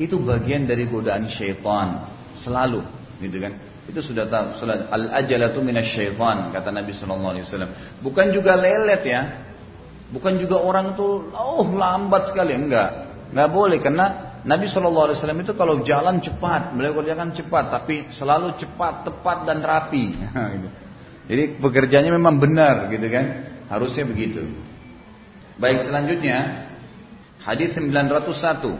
Speaker 1: itu bagian dari godaan syaitan selalu, gitu kan? Itu sudah tahu. Al ajalatu minasyaitan kata Nabi sallallahu alaihi wasallam. Bukan juga lelet ya. Bukan juga orang tuh oh lambat sekali enggak. Enggak boleh karena Nabi sallallahu alaihi wasallam itu kalau jalan cepat, beliau kerjakan cepat tapi selalu cepat, tepat dan rapi. *laughs* Gitu. Jadi pekerjaannya memang benar gitu kan. Harusnya begitu. Baik selanjutnya. Hadis 901.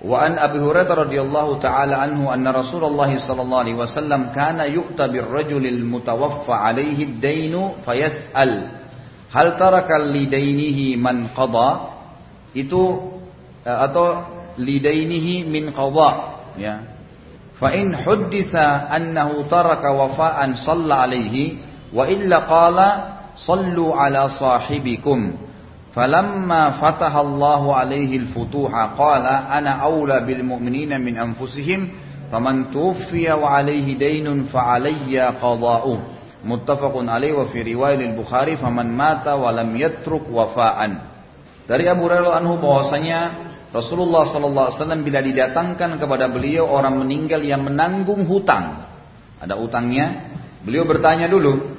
Speaker 1: Wa an Abi Hurairah radhiyallahu taala anhu anna Rasulullah sallallahu alaihi wasallam kana yu'ta birrajulil mutawaffa alaihi ad-dainu fayas'al. Hal taraka lidainihi man qada? Itu eh, atau lidainihi min qada ya. Fa in hudditha annahu taraka wafa'an shalla alaihi wa illa qala sallu ala sahibikum. Falamma fatahallahu alaihi al-futuha qala ana aula bil mu'minina min anfusihim faman tuwfiya wa alaihi daynun fa alayya qada'u Muttafaqun alaihi wa fi riwayat al-Bukhari faman mata wa lam yatruk wafa'an. Dari Abu Hurairah anhu bahwasanya Rasulullah sallallahu alaihi wasallam bila didatangkan kepada beliau orang meninggal yang menanggung hutang. Ada utangnya. Beliau bertanya dulu,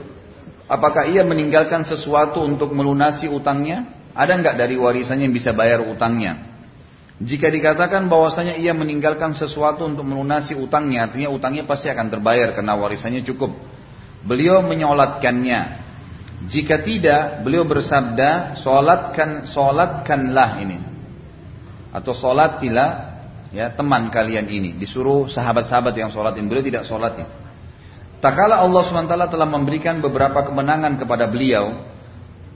Speaker 1: apakah ia meninggalkan sesuatu untuk melunasi utangnya? Ada nggak dari warisannya yang bisa bayar utangnya? Jika dikatakan bahwasanya ia meninggalkan sesuatu untuk melunasi utangnya, artinya utangnya pasti akan terbayar karena warisannya cukup. Beliau menyolatkannya. Jika tidak, beliau bersabda, solatkan, solatkanlah ini. Atau solatilah ya teman kalian ini. Disuruh sahabat-sahabat yang solatin. Beliau tidak solatin. Tak kala Allah SWT telah memberikan beberapa kemenangan kepada beliau,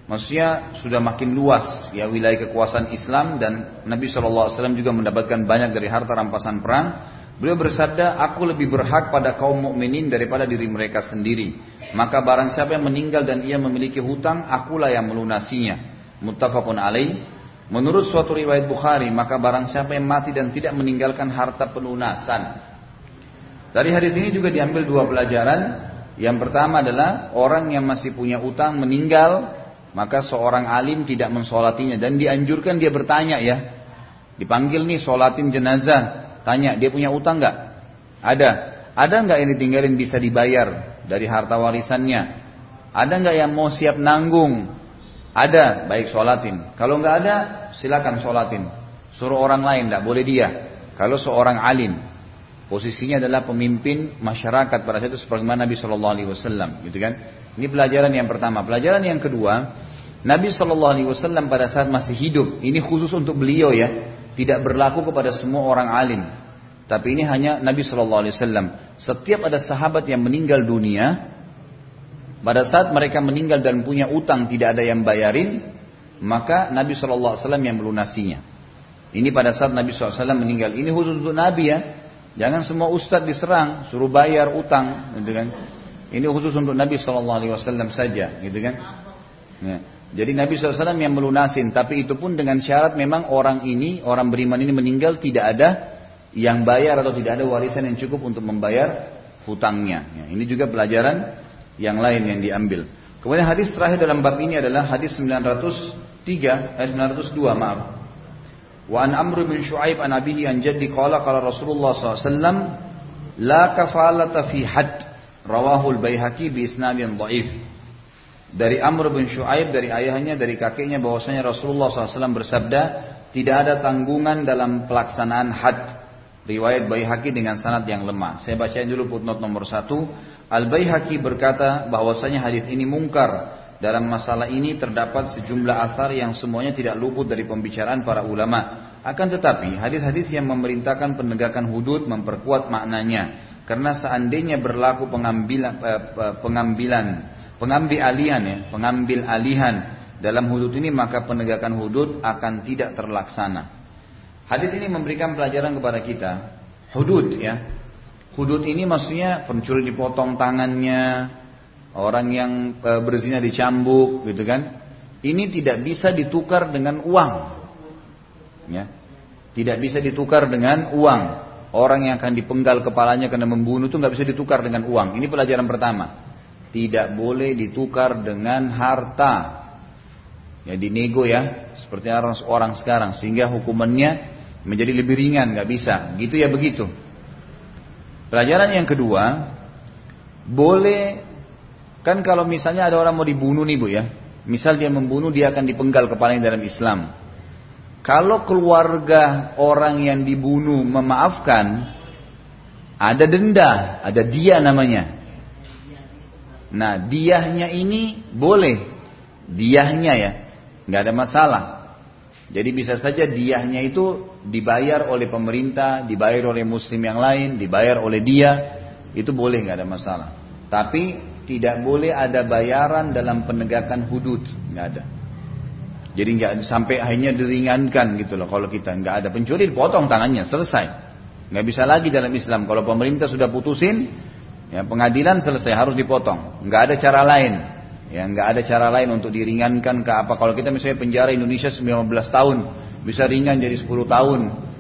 Speaker 1: maksudnya sudah makin luas ya wilayah kekuasaan Islam dan Nabi SAW juga mendapatkan banyak dari harta rampasan perang. Beliau bersabda, aku lebih berhak pada kaum mukminin daripada diri mereka sendiri. Maka barang siapa yang meninggal dan ia memiliki hutang, akulah yang melunasinya. Muttafaqun alaih. Menurut suatu riwayat Bukhari, maka barang siapa yang mati dan tidak meninggalkan harta pelunasan. Dari hadis ini juga diambil dua pelajaran. Yang pertama adalah orang yang masih punya utang meninggal, maka seorang alim tidak mensolatinya dan dianjurkan dia bertanya ya. Dipanggil nih solatin jenazah, Tanya, dia punya utang nggak? Ada. Ada nggak yang ditinggalin bisa dibayar dari harta warisannya? Ada nggak yang mau siap nanggung? Ada, baik sholatin. Kalau nggak ada, silakan sholatin. Suruh orang lain, nggak boleh dia. Kalau seorang alim, posisinya adalah pemimpin masyarakat pada saat itu sebagaimana Nabi Shallallahu Alaihi Wasallam, gitu kan? Ini pelajaran yang pertama. Pelajaran yang kedua, Nabi Shallallahu Alaihi Wasallam pada saat masih hidup, ini khusus untuk beliau ya, tidak berlaku kepada semua orang alim. Tapi ini hanya Nabi Shallallahu Alaihi Wasallam. Setiap ada sahabat yang meninggal dunia, pada saat mereka meninggal dan punya utang tidak ada yang bayarin, maka Nabi Shallallahu Alaihi Wasallam yang melunasinya. Ini pada saat Nabi SAW meninggal. Ini khusus untuk Nabi ya. Jangan semua ustadz diserang, suruh bayar utang, gitu kan? Ini khusus untuk Nabi Shallallahu Alaihi Wasallam saja, gitu kan? Ya. Jadi Nabi SAW yang melunasin, tapi itu pun dengan syarat memang orang ini, orang beriman ini meninggal tidak ada yang bayar atau tidak ada warisan yang cukup untuk membayar hutangnya. Ya, ini juga pelajaran yang lain yang diambil. Kemudian hadis terakhir dalam bab ini adalah hadis 903, eh 902 maaf. Wa an Amr bin Shu'aib an abihi an jaddi qala qala Rasulullah SAW la kafalata fi had rawahu al-Baihaqi bi isnadin dhaif. Dari Amr bin Shu'aib, dari ayahnya, dari kakeknya bahwasanya Rasulullah SAW bersabda, tidak ada tanggungan dalam pelaksanaan had. Riwayat Baihaqi dengan sanad yang lemah. Saya bacain dulu footnote nomor satu. Al Baihaqi berkata bahwasanya hadis ini mungkar. Dalam masalah ini terdapat sejumlah asar yang semuanya tidak luput dari pembicaraan para ulama. Akan tetapi hadis-hadis yang memerintahkan penegakan hudud memperkuat maknanya. Karena seandainya berlaku pengambilan, eh, pengambilan pengambil alihan ya, pengambil alihan dalam hudud ini maka penegakan hudud akan tidak terlaksana. Hadis ini memberikan pelajaran kepada kita. Hudud ya. Hudud ini maksudnya pencuri dipotong tangannya, orang yang e, berzina dicambuk gitu kan. Ini tidak bisa ditukar dengan uang. Ya. Tidak bisa ditukar dengan uang. Orang yang akan dipenggal kepalanya karena membunuh itu nggak bisa ditukar dengan uang. Ini pelajaran pertama tidak boleh ditukar dengan harta. Ya dinego ya, seperti orang orang sekarang sehingga hukumannya menjadi lebih ringan, nggak bisa. Gitu ya begitu. Pelajaran yang kedua, boleh kan kalau misalnya ada orang mau dibunuh nih bu ya, misal dia membunuh dia akan dipenggal kepalanya dalam Islam. Kalau keluarga orang yang dibunuh memaafkan, ada denda, ada dia namanya. Nah, diahnya ini boleh. Diahnya ya, nggak ada masalah. Jadi bisa saja diahnya itu dibayar oleh pemerintah, dibayar oleh muslim yang lain, dibayar oleh dia, itu boleh nggak ada masalah. Tapi tidak boleh ada bayaran dalam penegakan hudud, nggak ada. Jadi nggak sampai akhirnya diringankan gitu loh. Kalau kita nggak ada pencuri, dipotong tangannya, selesai. Nggak bisa lagi dalam Islam. Kalau pemerintah sudah putusin, Ya, pengadilan selesai harus dipotong. Nggak ada cara lain. Ya, nggak ada cara lain untuk diringankan ke apa. Kalau kita misalnya penjara Indonesia 19 tahun, bisa ringan jadi 10 tahun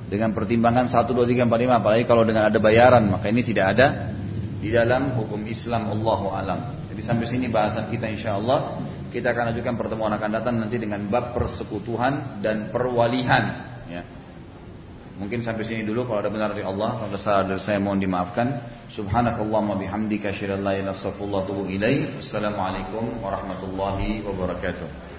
Speaker 1: dengan pertimbangan 1 2 3 4 5 apalagi kalau dengan ada bayaran, maka ini tidak ada di dalam hukum Islam Allahu alam. Jadi sampai sini bahasan kita insya Allah kita akan ajukan pertemuan akan datang nanti dengan bab persekutuhan dan perwalihan ya. Mungkin sampai sini dulu kalau ada benar dari Allah, kalau ada salah dari saya mohon dimaafkan. Subhanakallahumma bihamdika asyhadu an la ilaha illa anta astaghfiruka wa atubu ilaik. Assalamualaikum warahmatullahi wabarakatuh.